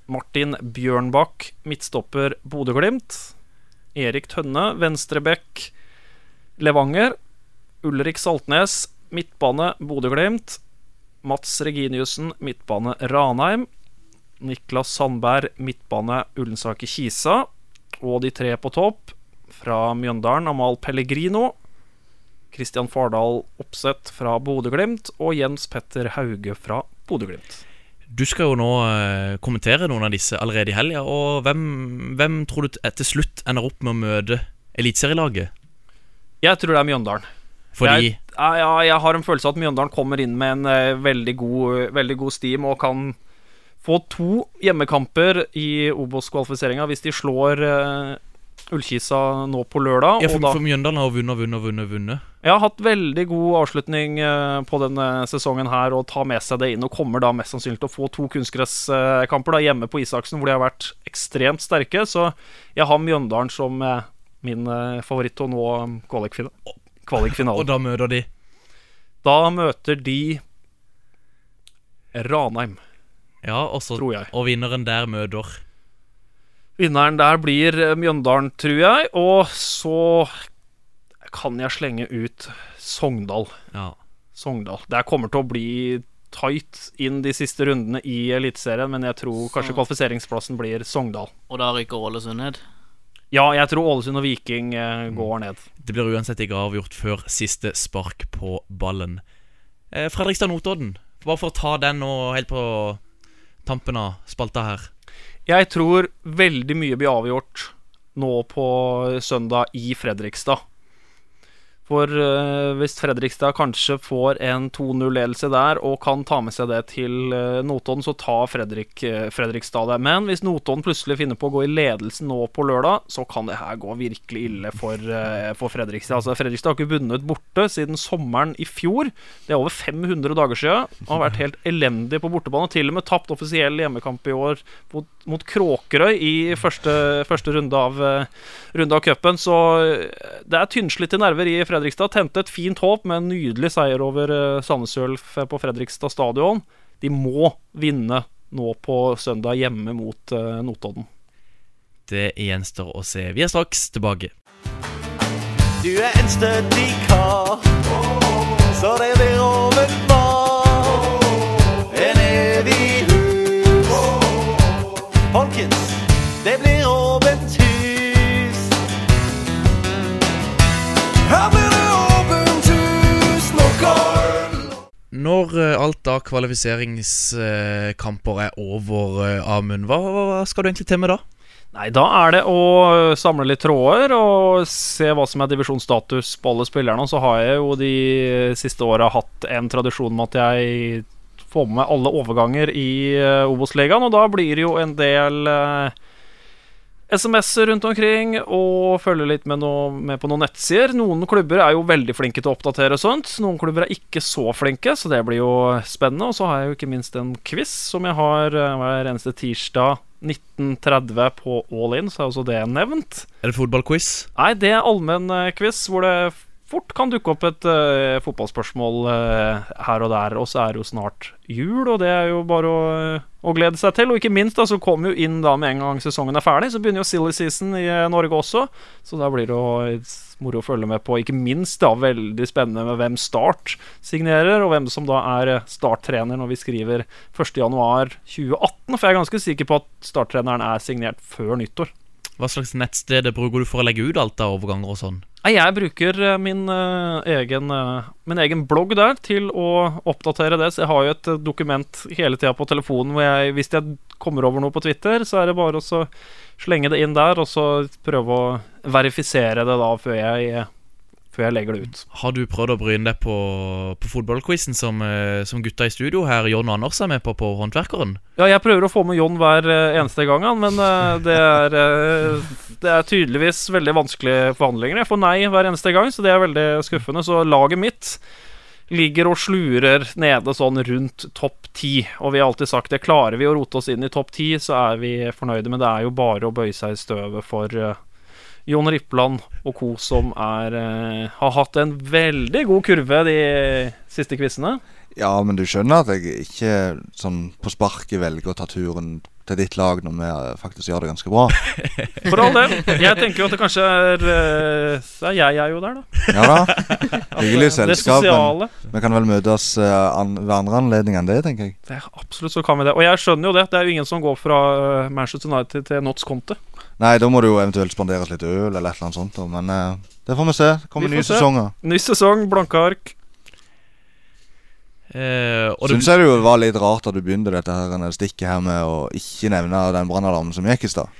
Martin Bjørnbakk, midtstopper Bodø-Glimt. Erik Tønne, venstrebekk Levanger. Ulrik Saltnes, midtbane Bodø-Glimt. Mats Reginiussen, midtbane Ranheim. Niklas Sandberg, midtbane Ullensaker Kisa. Og de tre på topp, fra Mjøndalen, Amal Pellegrino. Christian Fardal Opseth fra Bodø-Glimt. Og Jens Petter Hauge fra Bodø-Glimt. Du skal jo nå eh, kommentere noen av disse allerede i helga. Og hvem, hvem tror du til slutt ender opp med å møte eliteserielaget? Jeg tror det er Mjøndalen. Fordi jeg, ja, jeg har en følelse av at Mjøndalen kommer inn med en eh, veldig, god, veldig god steam og kan få to hjemmekamper i Obos-kvalifiseringa hvis de slår eh, Ullkisa nå på lørdag. ja, for, da, for Mjøndalen har vunnet, vunnet, vunnet. vunnet jeg har hatt veldig god avslutning eh, på denne sesongen her og tar med seg det inn. Og kommer da mest sannsynlig til å få to kunstgresskamper da hjemme på Isaksen, hvor de har vært ekstremt sterke. Så jeg har Mjøndalen som eh, min eh, favoritt til å nå kvalikfinalen. kvalikfina- Og da møter de Da møter de Ranheim, Ja, også, tror jeg. Og vinneren der møter Vinneren der blir eh, Mjøndalen, tror jeg. Og så kan jeg slenge ut Sogndal. Ja. Sogndal. Det kommer til å bli tight inn de siste rundene i Eliteserien, men jeg tror kanskje kvalifiseringsplassen blir Sogndal. Og da rykker Ålesund ned. Ja, jeg tror Ålesund og Viking eh, går ned. Det blir uansett ikke avgjort før siste spark på ballen. Eh, Fredrikstad-Notodden, bare for å ta den nå helt på tampen av spalta her. Jeg tror veldig mye blir avgjort nå på søndag i Fredrikstad. For eh, hvis Fredrikstad kanskje får en 2-0-ledelse der og kan ta med seg det til eh, Notodden, så tar Fredrik, eh, Fredrikstad det. Men hvis Notodden plutselig finner på å gå i ledelsen nå på lørdag, så kan det her gå virkelig ille for, for Fredrikstad. Altså, Fredrikstad har ikke vunnet borte siden sommeren i fjor. Det er over 500 dager siden. Har vært helt elendig på bortebane. Til og med tapt offisiell hjemmekamp i år mot, mot Kråkerøy i første, første runde av, runde av cupen. Så det er tynnslitte nerver i Fredrikstad. Tente et fint håp med en nydelig seier over uh, Sandnes Ulf på Fredrikstad stadion. De må vinne nå på søndag hjemme mot eh, Notodden. Det gjenstår å se. Vi er straks tilbake. Du er en stødig kar, så det blir oven. En evig hus. Folkens, det blir åpent Når eh, alt av kvalifiseringskamper er over, eh, Amund, hva, hva skal du egentlig til med da? Nei, da er det å samle litt tråder og se hva som er divisjonsstatus på alle spillerne. Så har jeg jo de siste åra hatt en tradisjon med at jeg får med alle overganger i Obos-ligaen, og da blir det jo en del eh, SMS-er rundt omkring og følger litt med, noe, med på noen nettsider. Noen klubber er jo veldig flinke til å oppdatere sånt. Noen klubber er ikke så flinke, så det blir jo spennende. Og så har jeg jo ikke minst en quiz som jeg har eh, hver eneste tirsdag 1930 på All In, så er også det nevnt. Er det fotballquiz? Nei, det er allmenn eh, hvor det fort kan dukke opp et uh, fotballspørsmål uh, her og der. Og så er det jo snart jul, og det er jo bare å, eh, å glede seg til. Og ikke minst da, så kommer jo inn da med en gang sesongen er ferdig, så begynner jo silly season i Norge også. Så da blir det jo moro å følge med på. Ikke minst da veldig spennende med hvem Start signerer, og hvem som da er starttrener når vi skriver 1.1.2018. For jeg er ganske sikker på at starttreneren er signert før nyttår. Hva slags nettsted bruker du for å legge ut alt av overganger og sånn? Jeg bruker eh, min, eh, egen, eh, min egen blogg der til å oppdatere det. Så jeg har jo et dokument hele tida på telefonen hvor jeg, hvis jeg kommer over noe på Twitter, så er det bare å slenge det inn der, og så prøve å verifisere det da før jeg, før jeg legger det ut. Har du prøvd å bryne deg på, på fotballquizen som, eh, som gutta i studio her, John og Anders, er med på på Håndverkeren? Ja, jeg prøver å få med John hver eh, eneste gang, men eh, det, er, det er tydeligvis veldig vanskelige forhandlinger. Jeg får nei hver eneste gang, så det er veldig skuffende. Så laget mitt ligger og slurer nede sånn rundt topp ti. Og vi har alltid sagt det, klarer vi å rote oss inn i topp ti, så er vi fornøyde. Men det er jo bare å bøye seg i støvet for Jon Rippland og co. som er, eh, har hatt en veldig god kurve de siste quizene. Ja, men du skjønner at jeg ikke sånn på sparket velger å ta turen til ditt lag når vi eh, faktisk gjør det ganske bra. For all del. Jeg tenker jo at det kanskje er eh, Så er jeg, jeg er jo der, da. Ja da. Hyggelig selskap. Men vi kan vel møtes eh, an, ved andre anledninger enn det, tenker jeg. Det er absolutt så kan vi det. Og jeg skjønner jo det. Det er jo ingen som går fra eh, Manchester United til Notts Conte. Nei, da må det jo eventuelt spanderes litt øl eller et eller annet sånt. Men eh, det får vi se. Kommer Vi nye se. sesonger. Ny sesong, blanke ark. Eh, Syns jeg det jo var litt rart at du begynte dette her stikket her med å ikke nevne den brannalarmen som gikk i stad.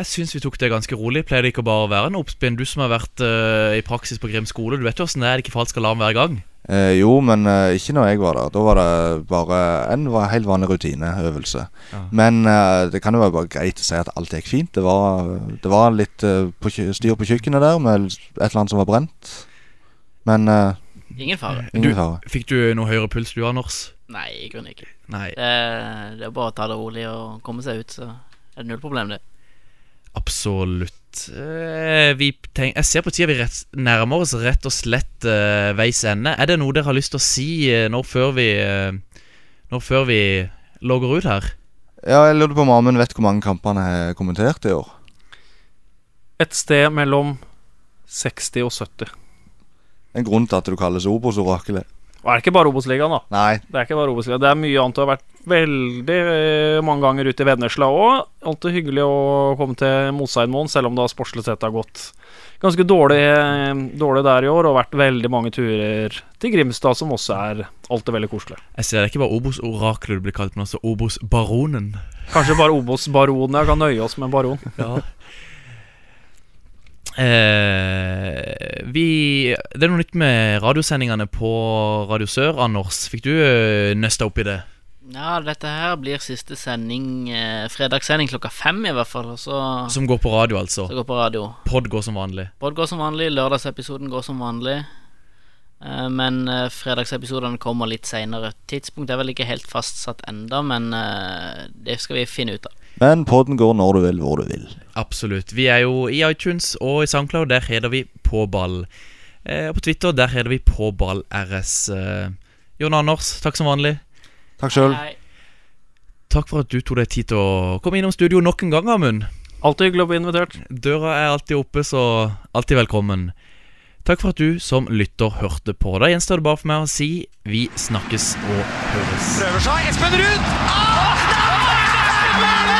jeg syns vi tok det ganske rolig. Pleier det ikke bare å være en oppspinn? Du som har vært uh, i praksis på Grim skole, du vet jo åssen det er. Det er ikke falsk alarm hver gang. Eh, jo, men eh, ikke når jeg var der. Da var det bare en helt vanlig rutineøvelse. Ja. Men eh, det kan jo være bare greit å si at alt gikk fint. Det var, det var litt eh, på styr på kjøkkenet der med et eller annet som var brent. Men eh, Ingen fare. ingen Du- fare. Fikk du noe høyere puls du, Anders? Nei, i grunnen ikke. Nei, Det, det er bare å ta det rolig og komme seg ut, så er det null problem, det. absolutt. Eh, vi tenk, jeg ser på tida vi rett, nærmer oss rett og slett uh, veis ende. Er det noe dere har lyst til å si uh, nå før vi uh, Nå før vi logger ut her? Ja, jeg lurte på om Amund vet hvor mange kamper han har kommentert i år. Et sted mellom 60 og 70. En grunn til at du kalles Obos-oraklet. Og er det ikke bare Obos-ligaen, da? Nei, Det er ikke bare Obos-ligaen. Det er mye annet. Du har vært veldig eh, mange ganger ute i Vennesla òg. Alltid hyggelig å komme til Mosseidmoen, selv om det har sportslig sett har gått ganske dårlig, eh, dårlig der i år. Og vært veldig mange turer til Grimstad, som også er alltid veldig koselig. Jeg ser det er ikke bare Obos-oraklet du blir kalt, men også Obos-baronen. Kanskje bare Obos-baronen. Jeg kan nøye oss med baron. Ja. Eh, vi Det er noe nytt med radiosendingene på Radio Sør. Anders, fikk du eh, nøsta opp i det? Ja, dette her blir siste sending, eh, fredagssending klokka fem i hvert fall. Så, Som går på radio, altså. Som går på radio. Pod går som vanlig. Pod går som vanlig, lørdagsepisoden går som vanlig. Eh, men eh, fredagsepisodene kommer litt seinere. Tidspunkt er vel ikke helt fastsatt enda, men eh, det skal vi finne ut av. men podden går når du vil, hvor du vil. Absolutt. Vi er jo i iTunes og i SoundCloud. Der heter vi På ball. Eh, og på Twitter der heter vi På ball RS. Eh, Jon Anders, takk som vanlig. Takk sjøl. Takk for at du tok deg tid til å komme innom studio nok en gang, Amund. Alltid hyggelig å bli invitert. Døra er alltid oppe, så alltid velkommen. Takk for at du som lytter hørte på. Da gjenstår det bare for meg å si vi snakkes og høres. Prøver seg. Espen Ruud! Ah!